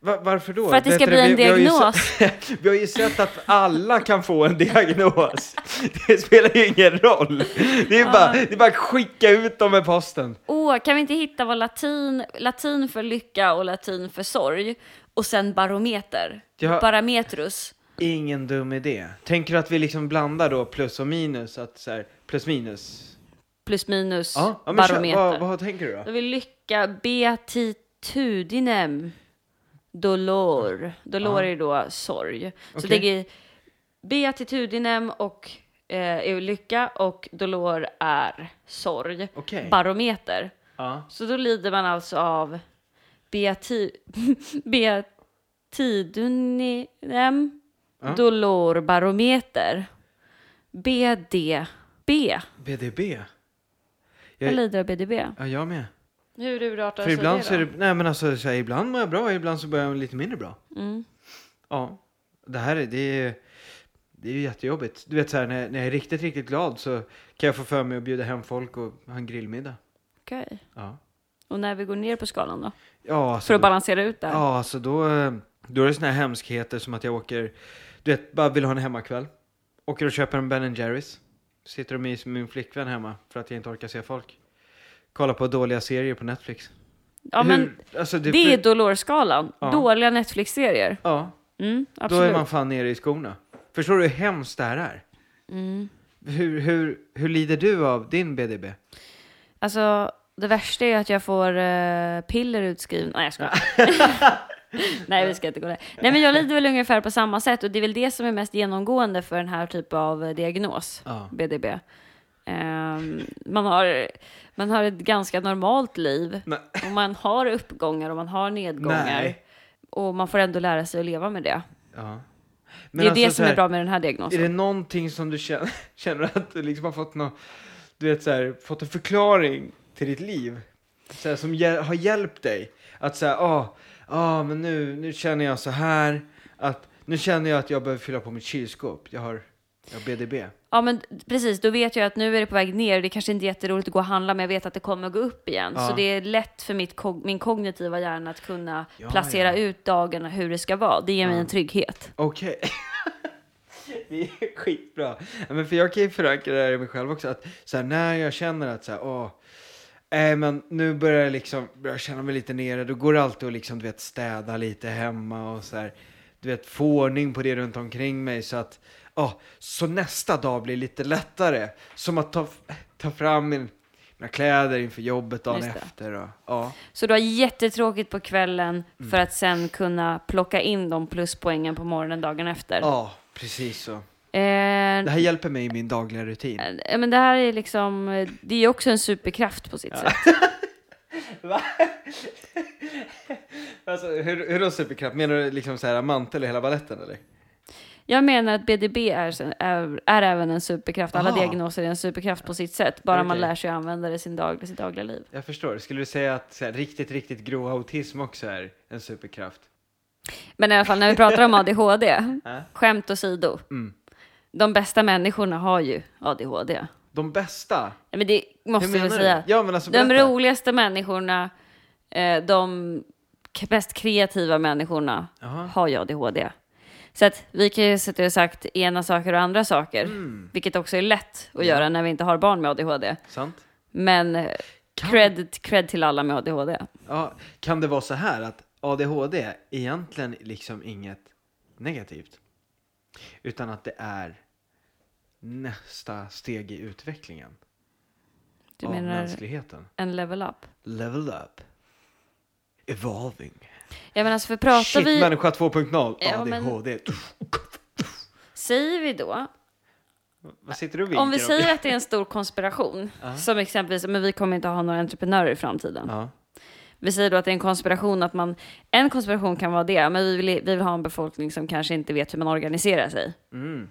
Va- varför då? För att det ska Vet bli en vi- vi har ju diagnos. se- Vi har ju sett att alla kan få en diagnos. Det spelar ju ingen roll. Det är bara, det är bara att skicka ut dem med posten. Åh, kan vi inte hitta vad latin, latin för lycka och latin för sorg och sen barometer? Ja. Barometrus. Ingen dum idé. Tänker du att vi liksom blandar då plus och minus? Att så här, plus minus? Plus minus Ja, ja kör, barometer. vad, vad tänker du Då då? vill lycka beatitudinem dolor. Dolor är då sorg. Så det är beatitudinem och eh, är lycka och dolor är sorg. Okej. Barometer. Så då lider man alltså av beati, beatiduninem Ja. dolorbarometer. BDB. BDB? Jag Jag, lider av BDB. ja, jag med. Hur urartar För sig ibland det så är då? det, nej men alltså så här, ibland mår jag bra, ibland så börjar jag lite mindre bra. Mm. Ja. Det här är, det är, det är ju jättejobbigt. Du vet så här, när, när jag är riktigt, riktigt glad så kan jag få för mig att bjuda hem folk och ha en grillmiddag. Okej. Ja. Och när vi går ner på skalan då? Ja, alltså, För att då- balansera ut det här? Ja, alltså då, eh, då är det såna här hemskheter som att jag åker, du vet, bara vill ha en hemmakväll. Åker och köper en Ben Jerrys. Sitter de med min flickvän hemma för att jag inte orkar se folk. Kollar på dåliga serier på Netflix. Ja, men Hur, alltså det, det är dolorskalan. Ja. Dåliga Netflix-serier. Ja, Mm, då är man fan nere i skorna. Förstår du hur hemskt det här är? Mm. Hur, hur, hur lider du av din BDB? Alltså, det värsta är att jag får eh, piller utskrivna. Nej, jag skojar. Nej, vi ska inte gå där. Nej, men jag lider väl ungefär på samma sätt och det är väl det som är mest genomgående för den här typen av diagnos, Ja. BDB. Ehm, man, har, man har ett ganska normalt liv Nej. och man har uppgångar och man har nedgångar. Nej. Och man får ändå lära sig att leva med det. Ja. det är det alltså så som är här, bra med den här diagnosen. Är det någonting som du känner, känner att du liksom har fått någon, du vet så här, fått en förklaring till ditt liv? Så här, som hjäl- har hjälpt dig? Att säga, ah, ah, men nu, nu känner jag så här, att nu känner jag att jag behöver fylla på mitt kylskåp. Jag har, har BDB. Ja, men precis. Då vet jag att nu är det på väg ner. Det kanske inte är jätteroligt att gå och handla, men jag vet att det kommer att gå upp igen. Ja. Så det är lätt för mitt, min kognitiva hjärna att kunna Ja, placera ja. ut dagarna hur det ska vara. Det ger mig Ja. en trygghet. Okej. det är skitbra. Ja, Men för jag kan ju förankra det här i mig själv också. Att så här, när jag känner att så här, åh, äh, men nu börjar jag liksom, börjar jag känna mig lite nere. Då går det alltid att liksom, du vet, städa lite hemma och så här, du vet, få ordning på det runt omkring mig. Så att, åh, så nästa dag blir lite lättare. Som att ta, ta fram min, mina kläder inför jobbet dagen efter. Och, ja. Så du har jättetråkigt på kvällen Mm. för att sen kunna plocka in de pluspoängen på morgonen dagen efter. ja, precis så. Eh, Det här hjälper mig i min dagliga rutin. eh, men det här är liksom, det är också en superkraft på sitt sätt. Va? alltså, hur, hur då superkraft? Menar du liksom så här mantel i hela balletten eller? Jag menar att BDB är, är, är även en superkraft. Alla Aha. diagnoser är en superkraft på sitt sätt. Bara man Okej. lär sig att använda det i sin dag, sitt dagliga liv. Jag förstår. Skulle du säga att här, riktigt, riktigt grov autism också är en superkraft? Men i alla fall när vi pratar om ADHD, skämt åsido. Mm. De bästa människorna har ju ADHD. De bästa? Men det måste vi säga. Ja, alltså De berätta. roligaste människorna, eh, de mest kreativa människorna Jaha. har ju ADHD. Så att vi kan ju sätta och sagt ena saker och andra saker, Mm. vilket också är lätt att göra när vi inte har barn med ADHD. Sant? Men eh, Kan- cred, cred till alla med ADHD. Ja, kan det vara så här att ADHD egentligen liksom inget negativt? Utan att det är nästa steg i utvecklingen Du av mänskligheten. en level up? Level up. Evolving. Ja men alltså för pratar Shit, vi, människa 2.0. Ja, men- ADHD. säger vi då, Vad sitter du och om vi säger att det är en stor konspiration, Ja. som exempelvis, men vi kommer inte ha några entreprenörer i framtiden. Ja. Vi säger då att det är en konspiration, att man, en konspiration kan vara det, men vi vill, vi vill ha en befolkning som kanske inte vet hur man organiserar sig. Mm.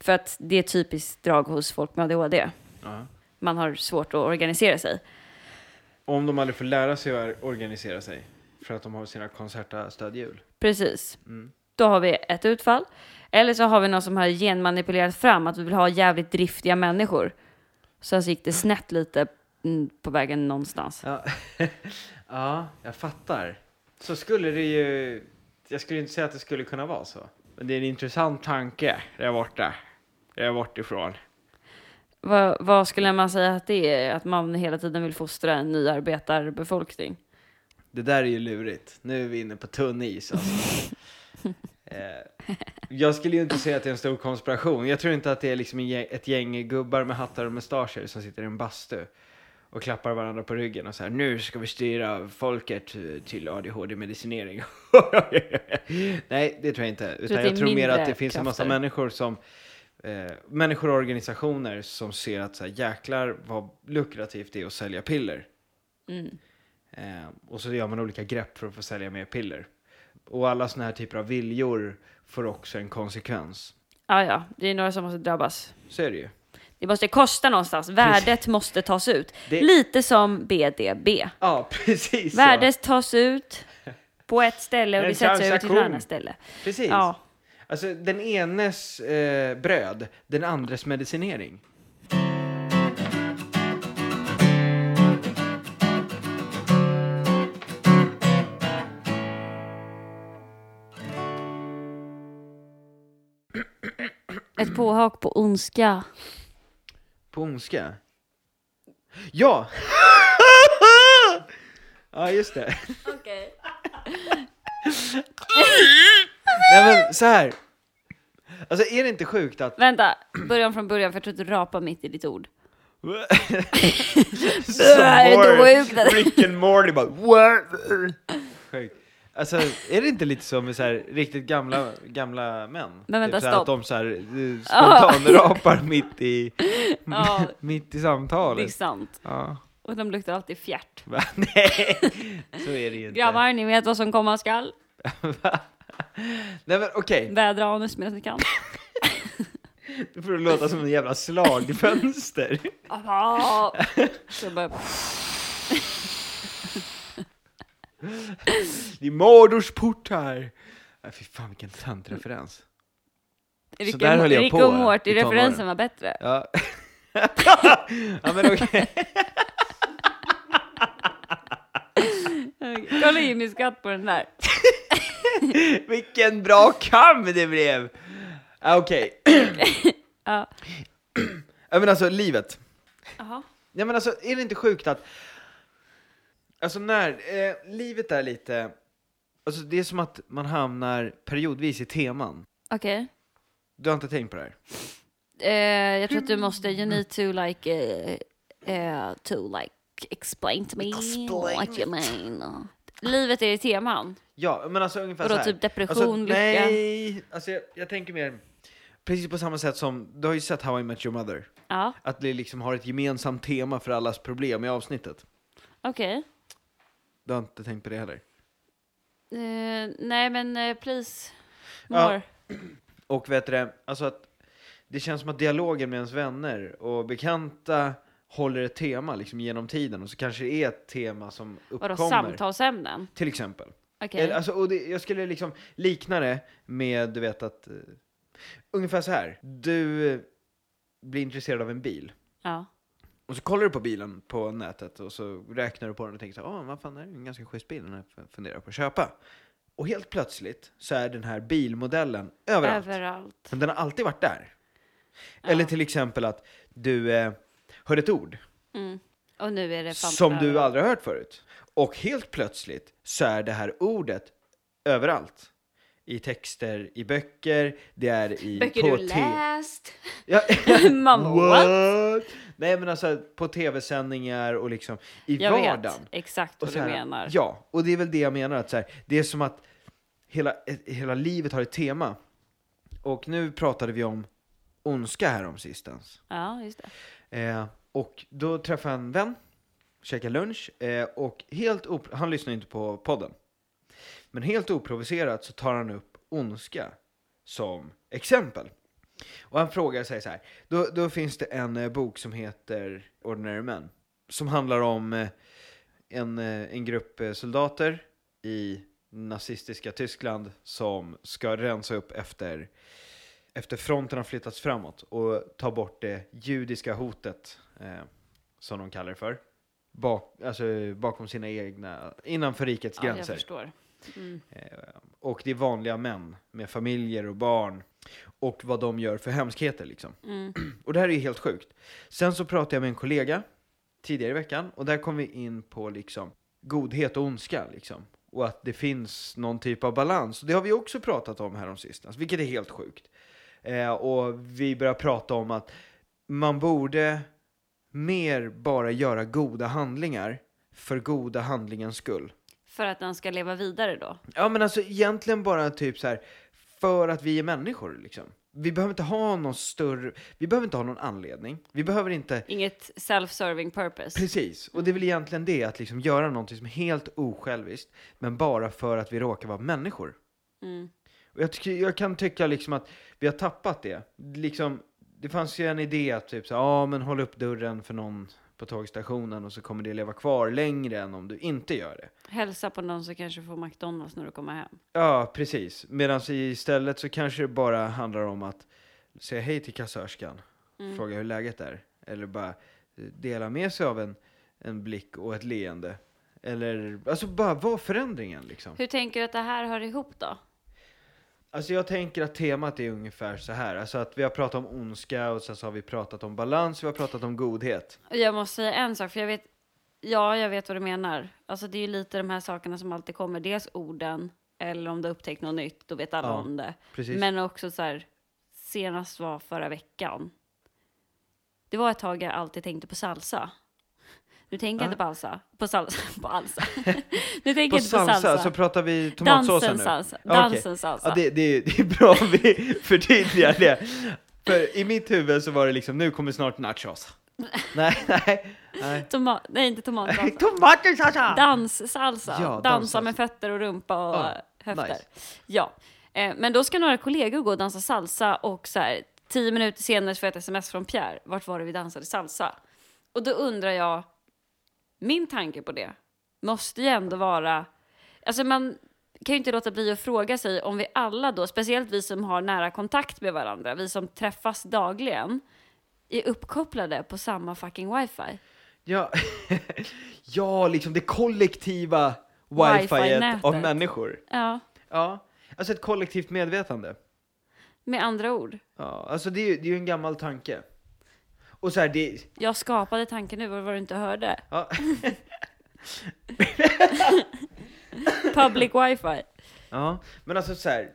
För att det är ett typiskt drag hos folk med ADHD. ja. Man har svårt att organisera sig. Om de aldrig får lära sig att organisera sig för att de har sina konserta stödhjul. Precis. Mm. Då har vi ett utfall. Eller så har vi någon som har genmanipulerat fram att vi vill ha jävligt driftiga människor. Så gick det snett lite mm, på vägen någonstans. Ja. ja, jag fattar. Så skulle det ju... Jag skulle inte säga att det skulle kunna vara så. Men det är en intressant tanke där borta. Där bort ifrån. Vad, vad skulle man säga att det är? Att man hela tiden vill fostra en ny arbetarbefolkning? Det där är ju lurigt. Nu är vi inne på tunn is alltså. eh, jag skulle ju inte säga att det är en stor konspiration. Jag tror inte att det är liksom ett gäng gubbar med hattar och mustascher som sitter i en bastu och klappar varandra på ryggen och så här, nu ska vi styra folket eh, till ADHD-medicinering. Nej, det tror jag inte. Utan jag tror mer att det finns en massa människor som eh, människor och organisationer som ser att så här, jäklar vad lukrativt det är att sälja piller. Mm. Eh, och så gör man olika grepp för att få sälja mer piller. Och alla såna här typer av viljor får också en konsekvens. Ja, ja, det är några som måste drabbas. Så är det ju. Det måste kosta någonstans. Värdet måste tas ut. Det- Lite som BDB. Ja, precis. Värdet tas ut på ett ställe och det sätts över till ett annat ställe. Precis. Ja. Alltså den enes eh, bröd, den andres medicinering. Ett påhak på ondska. På ondska? Ja! ja, just det. Okej. Nej men så här. Alltså är det inte sjukt att... Vänta, börja om från början för jag tror att du rapar mitt i ditt ord. Som? Rick and Morty bara... Sjukt. Alltså, är det inte lite med så här, riktigt gamla, gamla män? Men vänta, typ så här stopp. Att de så här, eh, spontanrapar mitt i, Ja, mitt i det är samtalet. sant. Ja. Och de luktar alltid fjärt. Va? Nej, så är det ju inte. Grabbar, ni vet vad som komma skall. Va? Nej men okej, Vädra anus medan ni kan. nu får det låta som en jävla slagfönster. Ah. Så bara, Det är Mordors portar. Nej, fy fan vilken tantreferens. Rick, där höll jag Rick på och Morty, i tonåren. referensen var bättre. Ja. ja men okej. Kolla in i skatt på den där. Vilken bra kam det blev! Ah, Okej. Ja. Ja men alltså livet. Jaha. Ja men alltså är det inte sjukt att Alltså när, eh, livet är lite Alltså det är som att man hamnar periodvis i teman. Okej. Du har inte tänkt på det här? Eh, jag tror att du måste, you need to like, eh, eh, to like explain to me what you mean. Livet är i teman. Ja, men alltså ungefär Och då så här. typ depression, alltså, lycka. Nej, alltså jag, jag tänker mer Precis på samma sätt som, du har ju sett How I Met Your Mother. Ja, Att det liksom har ett gemensamt tema för allas problem i avsnittet. okej. Du har inte tänkt på det heller? Eh, nej men eh, please, Ja. more. Och vet du det, alltså att det känns som att dialogen med ens vänner och bekanta håller ett tema liksom genom tiden och så kanske det är ett tema som Vadå uppkommer. samtalsämnen? Till exempel. Eller, Alltså, och det, jag skulle liksom likna det med, du vet att, eh, ungefär så här. Du blir intresserad av en bil. Ja. Och så kollar du på bilen på nätet och så räknar du på den och tänker så här, åh vad fan det är en ganska schysst bil den här funderar på att köpa. Och helt plötsligt så är den här bilmodellen överallt. Överallt. Men den har alltid varit där. Eller till exempel att du eh, hör ett ord Mm. Och nu är det som du aldrig har hört förut. Och helt plötsligt så är det här ordet överallt. I texter, i böcker, det är i... Böcker på du läst? Ja. Mamma, what? Nej men alltså på tv-sändningar och liksom i Jag vardagen. vet exakt vad du här, menar. Ja, och det är väl det jag menar att så här, det är som att hela, hela livet har ett tema. Och nu pratade vi om ondska här om sistens. Ja, just det. Eh, och då träffade jag en vän, käkade lunch eh, och helt han lyssnar inte på podden. Men helt oprovocerat så tar han upp ondska som exempel. Och han frågar sig så här, då, då finns det en eh, bok som heter Ordinary Men. Som handlar om eh, en, eh, en grupp soldater i nazistiska Tyskland som ska rensa upp efter, efter fronten har flyttats framåt och ta bort det judiska hotet, eh, som de kallar det för, bak, alltså, bakom sina egna, innanför rikets Ja, jag gränser. förstår. Mm. Eh, och det är vanliga män med familjer och barn och vad de gör för hemskheter liksom. Mm. Och det här är ju helt sjukt. Sen så pratade jag med en kollega tidigare i veckan och där kom vi in på liksom godhet och ondska liksom. Och att det finns någon typ av balans. Och det har vi också pratat om här om sistens, vilket är helt sjukt. Eh, och vi börjar prata om att man borde mer bara göra goda handlingar för goda handlingens skull. För att den ska leva vidare då? Ja men alltså egentligen bara typ så här för att vi är människor liksom. Vi behöver inte ha någon större, vi behöver inte ha någon anledning. Vi behöver inte, Inget self-serving purpose? precis. Och det är väl egentligen det, att liksom göra någonting som är helt osjälviskt, men bara för att vi råkar vara människor. Mm. Och jag, tycker, jag kan tycka liksom att vi har tappat det. Liksom, det fanns ju en idé att typ så, ja men håll upp dörren för någon på tågstationen och så kommer det leva kvar längre än om du inte gör det. Hälsa på någon som kanske får McDonalds när du kommer hem. Ja, precis. Medan istället så kanske det bara handlar om att säga hej till kassörskan, Mm. fråga hur läget är. Eller bara eh, dela med sig av en, en blick och ett leende. Eller, alltså bara vara förändringen liksom. Hur tänker du att det här hör ihop då? Alltså jag tänker att temat är ungefär så här. Alltså att vi har pratat om ondska och sen så har vi pratat om balans, vi har pratat om godhet. Jag måste säga en sak, för jag vet, ja, jag vet vad du menar. Alltså det är ju lite de här sakerna som alltid kommer. Dels orden, eller om du upptäckt något nytt, då vet alla Ja, om det. Precis. Men också så här, senast var förra veckan. Det var ett tag jag alltid tänkte på salsa. Nu tänker jag Ja. inte på alsa. På salsa. På alsa. nu tänker På inte på salsa, salsa. så pratar vi tomatsåsen Dansen nu? salsa. Dansen salsa. Ja, det, det, det är bra om vi förtydligar det. För i mitt huvud så var det liksom, nu kommer snart nachos. nej, nej, nej. Toma- nej, inte tomatsalsa. Tomatsalsa! Danssalsa. Ja, Dansa danssalsa. med fötter och rumpa och Ja, höfter. nice. Ja. Eh, men då ska några kollegor gå och dansa salsa och så här, tio minuter senare så får jag ett sms från Pierre. Vart var det vi dansade salsa? Och då undrar jag, min tanke på det måste ju ändå vara, alltså man kan ju inte låta bli att fråga sig om vi alla då, speciellt vi som har nära kontakt med varandra, vi som träffas dagligen, är uppkopplade på samma fucking wifi. Ja, ja, liksom det kollektiva wifiet Wifi-nätet. av människor. Ja, Ja, alltså ett kollektivt medvetande. med andra ord. Ja, alltså det är ju det är en gammal tanke. Och så här, det... Jag skapade tanken nu, vad var det du inte hörde? Ja, Public wifi. ja men alltså så här,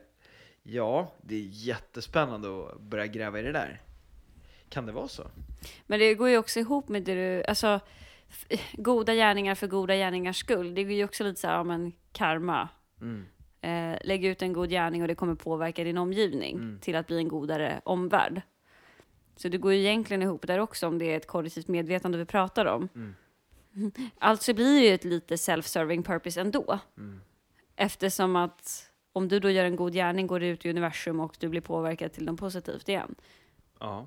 ja, det är jättespännande att börja gräva i det där. Kan det vara så? Men det går ju också ihop med det du, alltså goda gärningar för goda gärningars skull. Det går ju också lite så här, ja men karma. Mm. Eh, lägg ut en god gärning och det kommer påverka din omgivning till att bli en godare omvärld. Så det går ju egentligen ihop där också om det är ett kollektivt medvetande vi pratar om. Alltså blir det ju ett lite self-serving purpose ändå. Eftersom att om du då gör en god gärning går det ut i universum och du blir påverkad till något positivt igen. Ja.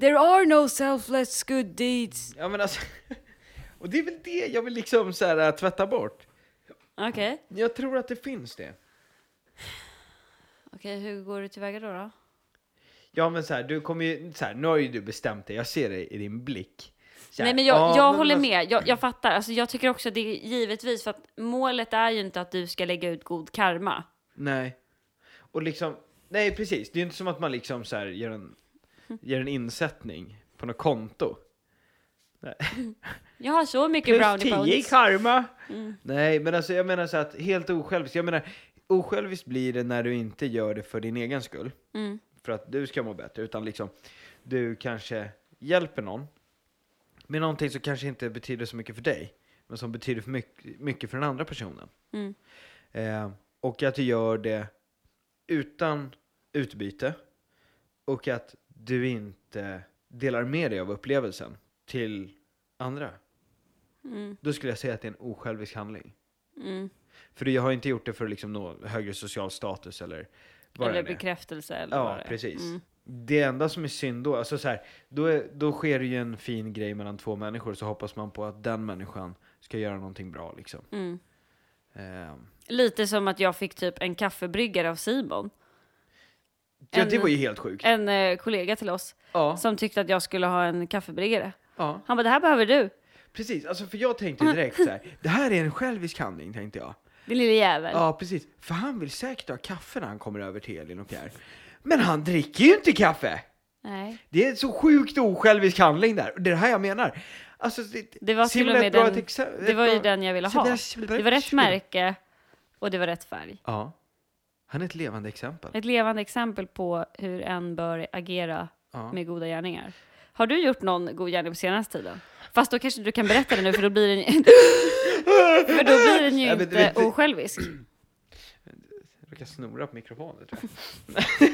There are no selfless good deeds. Ja men alltså, och det är väl det jag vill liksom så här, äh, tvätta bort. Okej. Jag tror att det finns det. Okej, hur går du tillväga då? då? Ja men så här, du kommer ju, så här, nu har ju du bestämt dig, jag ser det i din blick. Här, Nej men jag, ja, jag men håller med, jag, jag fattar. Alltså, jag tycker också det är givetvis för att målet är ju inte att du ska lägga ut god karma. Nej. Och liksom, nej precis, det är ju inte som att man liksom så gör en, gör en insättning på något konto. Jag har så mycket Plus brownie 10 i points. karma! Nej men alltså jag menar så att helt osjälviskt, jag menar osjälviskt blir det när du inte gör det för din egen skull. Mm. För att du ska må bättre, utan liksom du kanske hjälper någon med någonting som kanske inte betyder så mycket för dig, men som betyder för mycket, mycket för den andra personen. Mm. Eh, och att du gör det utan utbyte och att du inte delar med dig av upplevelsen till andra. Mm. Då skulle jag säga att det är en osjälvisk handling. Mm. För jag har inte gjort det för att liksom nå högre social status eller vad Eller bekräftelse eller vad Ja, det är. precis. Mm. Det enda som är synd då, alltså så här, då, är, då sker det ju en fin grej mellan två människor, så hoppas man på att den människan ska göra någonting bra liksom. Mm. Ehm, Lite som att jag fick typ en kaffebryggare av Simon. ja, En- det var ju helt sjukt. En eh, kollega till oss Ja, som tyckte att jag skulle ha en kaffebryggare. ja, Han bara, det här behöver du, precis. Alltså för jag tänkte direkt så här, det här är en självisk handling tänkte jag. Din lille jävel. Ja, precis. För han vill säkert ha kaffe när han kommer över till Elin och Pierre. Men han dricker ju inte kaffe! Nej. Det är så sjukt osjälvisk handling där. Och det är det här jag menar. Alltså, det, Det var till och med den, det var ju den jag ville ha. Det var rätt märke och det var rätt färg. Ja. Han är ett levande exempel. Ett levande exempel på hur en bör agera Ja. med goda gärningar. Har du gjort någon god gärning på senaste tiden? Fast då kanske du kan berätta det nu för då blir den för då blir den ju Ja, inte du vet- osjälvisk. Jag råkar snora på mikrofonen tror jag.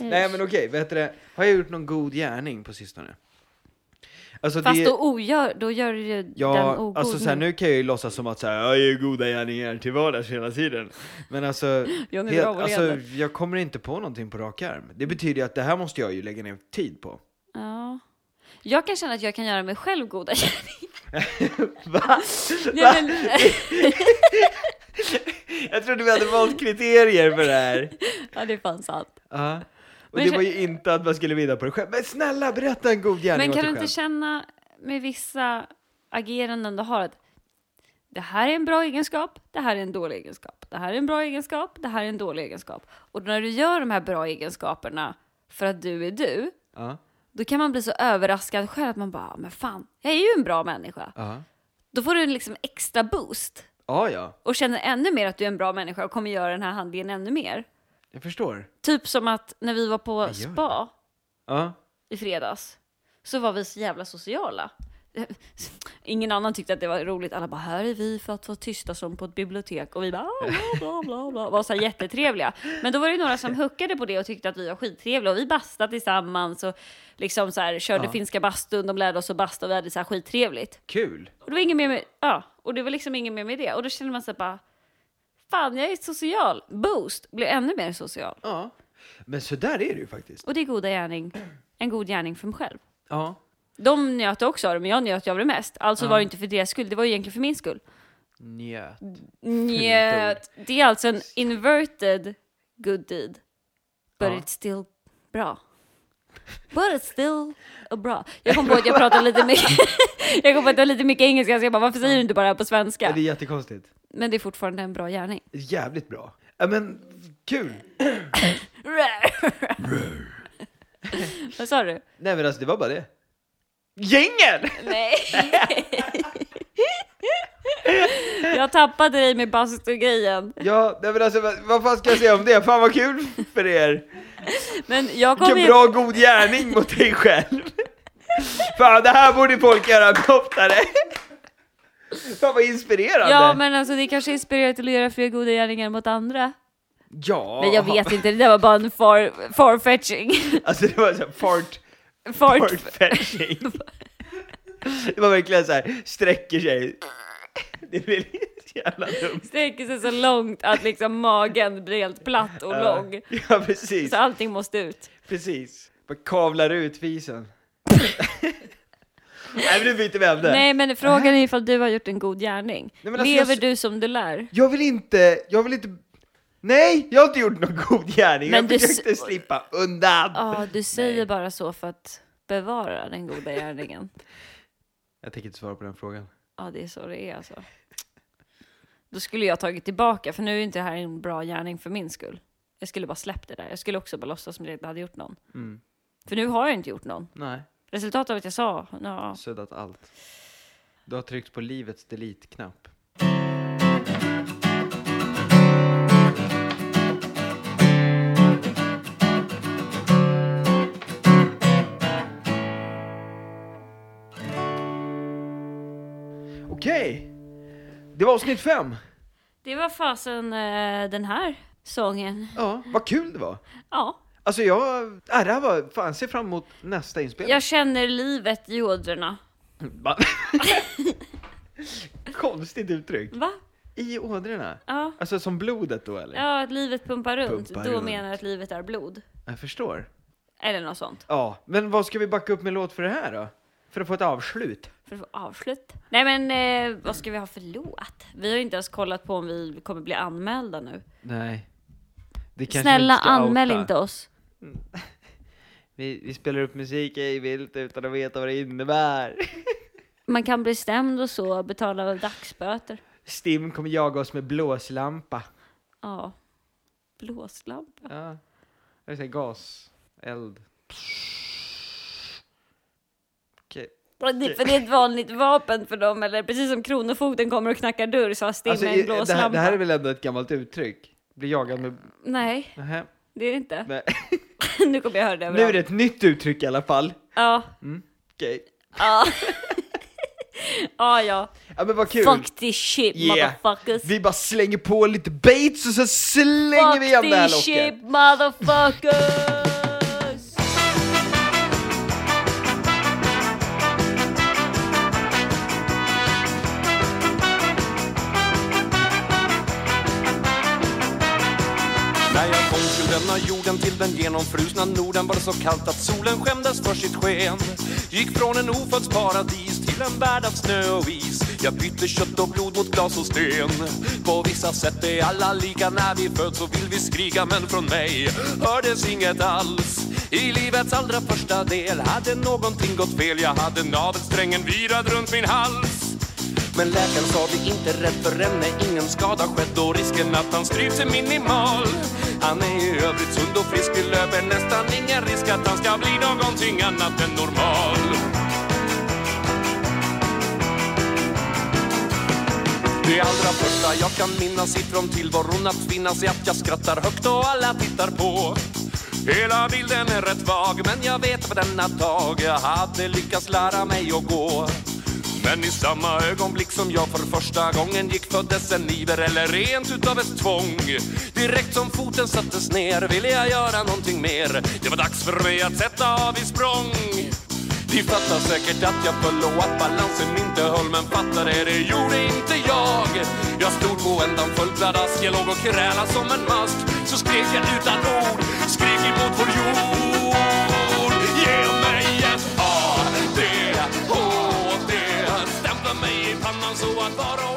Nej men okej, vet du det? Har jag gjort någon god gärning på sistone? Alltså Fast det... då, ogör, då gör du ju den Ja, ogod. alltså så här, nu kan jag ju låtsas som att så här, jag gör goda gärningar till vardags hela tiden. Men alltså, helt, alltså jag kommer inte på någonting på rak arm. Det betyder ju att det här måste jag ju lägga ner tid på. Ja. Jag kan känna att jag kan göra mig själv goda gärningar. Va? Ja, men, Jag trodde vi hade valt kriterier för det här. ja, det är fan sant. Ja. Och Men det var ju inte att man skulle vinna på det själv. Men snälla, berätta en god gärning Men åt kan du inte känna med vissa ageranden du har att det här är en bra egenskap, det här är en dålig egenskap. Det här är en bra egenskap, det här är en dålig egenskap. Och när du gör de här bra egenskaperna för att du är du, Ja, då kan man bli så överraskad själv att man bara, men fan, jag är ju en bra människa. ja. Då får du en liksom extra boost Ja, ja. och känner ännu mer att du är en bra människa och kommer göra den här handlingen ännu mer. Jag förstår. Typ som att när vi var på spa i fredags så var vi så jävla sociala. Ingen annan tyckte att det var roligt. Alla bara, här är vi för att vara tysta som på ett bibliotek. Och vi bara, "Ah, bla bla bla. Var så här jättetrevliga. Men då var det några som huckade på det och tyckte att vi var skittrevliga. Och vi bastade tillsammans och liksom så här, körde finska bastun. De lärde oss att basta och vi hade så här skittrevligt. Kul! Och det var ingen mer med, ja, och det var liksom ingen mer med det. Och då kände man sig bara, fan jag är social. Boost, blev ännu mer social. Ja. Men så där är det ju faktiskt. Och det är goda gärning, en god gärning för mig själv. Ja. De njöt också av det, men jag njöt ju av det mest. Alltså var det inte för deras skull, det var ju egentligen för min skull. Njöt. Njöt. Det är alltså en inverted good deed. But Ja. it's still bra. But it's still a bra. Jag kom på att jag pratade lite mycket, jag kom på att det var lite mycket engelska, så jag bara, varför säger du inte bara det här på Ja, svenska? det är jättekonstigt. Men det är fortfarande en bra gärning. Jävligt bra. Ja men, kul! Vad sa du? Nej men alltså det var bara det. Gängen! Nej. jag tappade dig med bastugrejen. Ja, nej men alltså vad, fan ska jag säga om det? Fan vad kul för er! Men jag kom Vilken bra god gärning mot dig själv! Fan det här borde folk göra oftare! Fan vad inspirerande! Ja, men alltså det kanske inspirerar till att göra fler goda gärningar mot andra. Ja. Men jag vet inte, det där var bara en far, farfetching. Alltså det var så fart, Fart. fartfetching. Det var verkligen så här, sträcker sig. Det blir så jävla dumt. Sträcker sig så långt att liksom magen blir helt platt och lång. Ja precis, Så allting måste ut. precis. Bara kavlar ut fisen. Nej men nu byter vi ämne. Nej, men frågan är ifall du har gjort en god gärning. Nej, alltså, Lever jag- du som du lär? Jag vill inte, jag vill inte Nej, jag har inte gjort någon god gärning. Men jag försökte slippa undan. Ja, du säger bara så för att bevara den goda gärningen. Jag tänker inte svara på den frågan. Ja, det är så det är alltså. Då skulle jag tagit tillbaka, för nu är inte det här en bra gärning för min skull. Jag skulle bara släppt det där. Jag skulle också bara låtsas som jag inte hade gjort någon. Mm. För nu har jag inte gjort någon. Nej, Resultatet av att jag sa, ja, suddat allt. Du har tryckt på livets delete-knapp. Det var avsnitt fem. det var fasen eh, den här sången. Ja, vad kul det var. Ja, Alltså jag, äh, det här var, fan ser fram emot nästa inspelning. jag känner livet i ådrorna. Va? Konstigt uttryck. Va? I ådrorna? Ja. Alltså som blodet då eller? Ja, att livet pumpar runt. Pumpar Då runt. menar jag att livet är blod. Jag förstår. Eller något sånt. Ja, men vad ska vi backa upp med låt för det här då? För att få ett avslut? För att få avslut. Nej men, eh, vad ska vi ha för låt? Vi har ju inte ens kollat på om vi kommer bli anmälda nu. Nej. Det kanske Snälla vi ska anmäl outa. inte oss. Vi, vi spelar upp musik ej vilt utan att veta vad det innebär. Man kan bli stämd och så, betala dagsböter. Stim kommer jaga oss med blåslampa. Ja. Blåslampa. Ja. Jag säger gas, eld. För det är ett vanligt vapen för dem, eller precis som Kronofogden kommer och knackar dörr så har Stim Alltså, en i- det, blåslampa. här, det här är väl ändå ett gammalt uttryck? Bli jagad med... Nej, Nähä. det är det inte. Nej. nu kommer jag höra det Nu är det ett nytt uttryck i alla fall. Ja. Okej. Ja. ja, ja. Ja men vad kul. Fuck this shit, Yeah. motherfuckers. Vi bara slänger på lite baits och så slänger Fuck vi igen det här this locket. shit, motherfuckers! När jag kom till denna jorden, till den genomfrusna Norden var det så kallt att solen skämdes för sitt sken. Gick från en ofödds paradis till en värld av snö och is. Jag bytte kött och blod mot glas och sten. På vissa sätt är alla lika när vi föds så vill vi skrika men från mig hördes inget alls. I livets allra första del hade någonting gått fel. Jag hade navelsträngen virad runt min hals. Men läkaren sa det inte rätt för henne, ingen skada skett och risken att han stryps är minimal. Han är i övrigt sund och frisk, Det löper nästan ingen risk att han ska bli någonting annat än normal. Det allra första jag kan minnas ifrån tillvaron att finnas är att jag skrattar högt och alla tittar på. Hela bilden är rätt vag men jag vet på denna dag jag hade lyckats lära mig att gå. Men i samma ögonblick som jag för första gången gick föddes en iver eller rent utav ett tvång. Direkt som foten sattes ner ville jag göra någonting mer. Det var dags för mig att sätta av i språng. Ni fattar säkert att jag föll och att balansen inte höll Men fattar det, det gjorde inte jag Jag stod på ändan fullklädd pladask Jag låg och krälade som en mask Så skrek jag utan ord Skrek emot vår jord so I thought oh,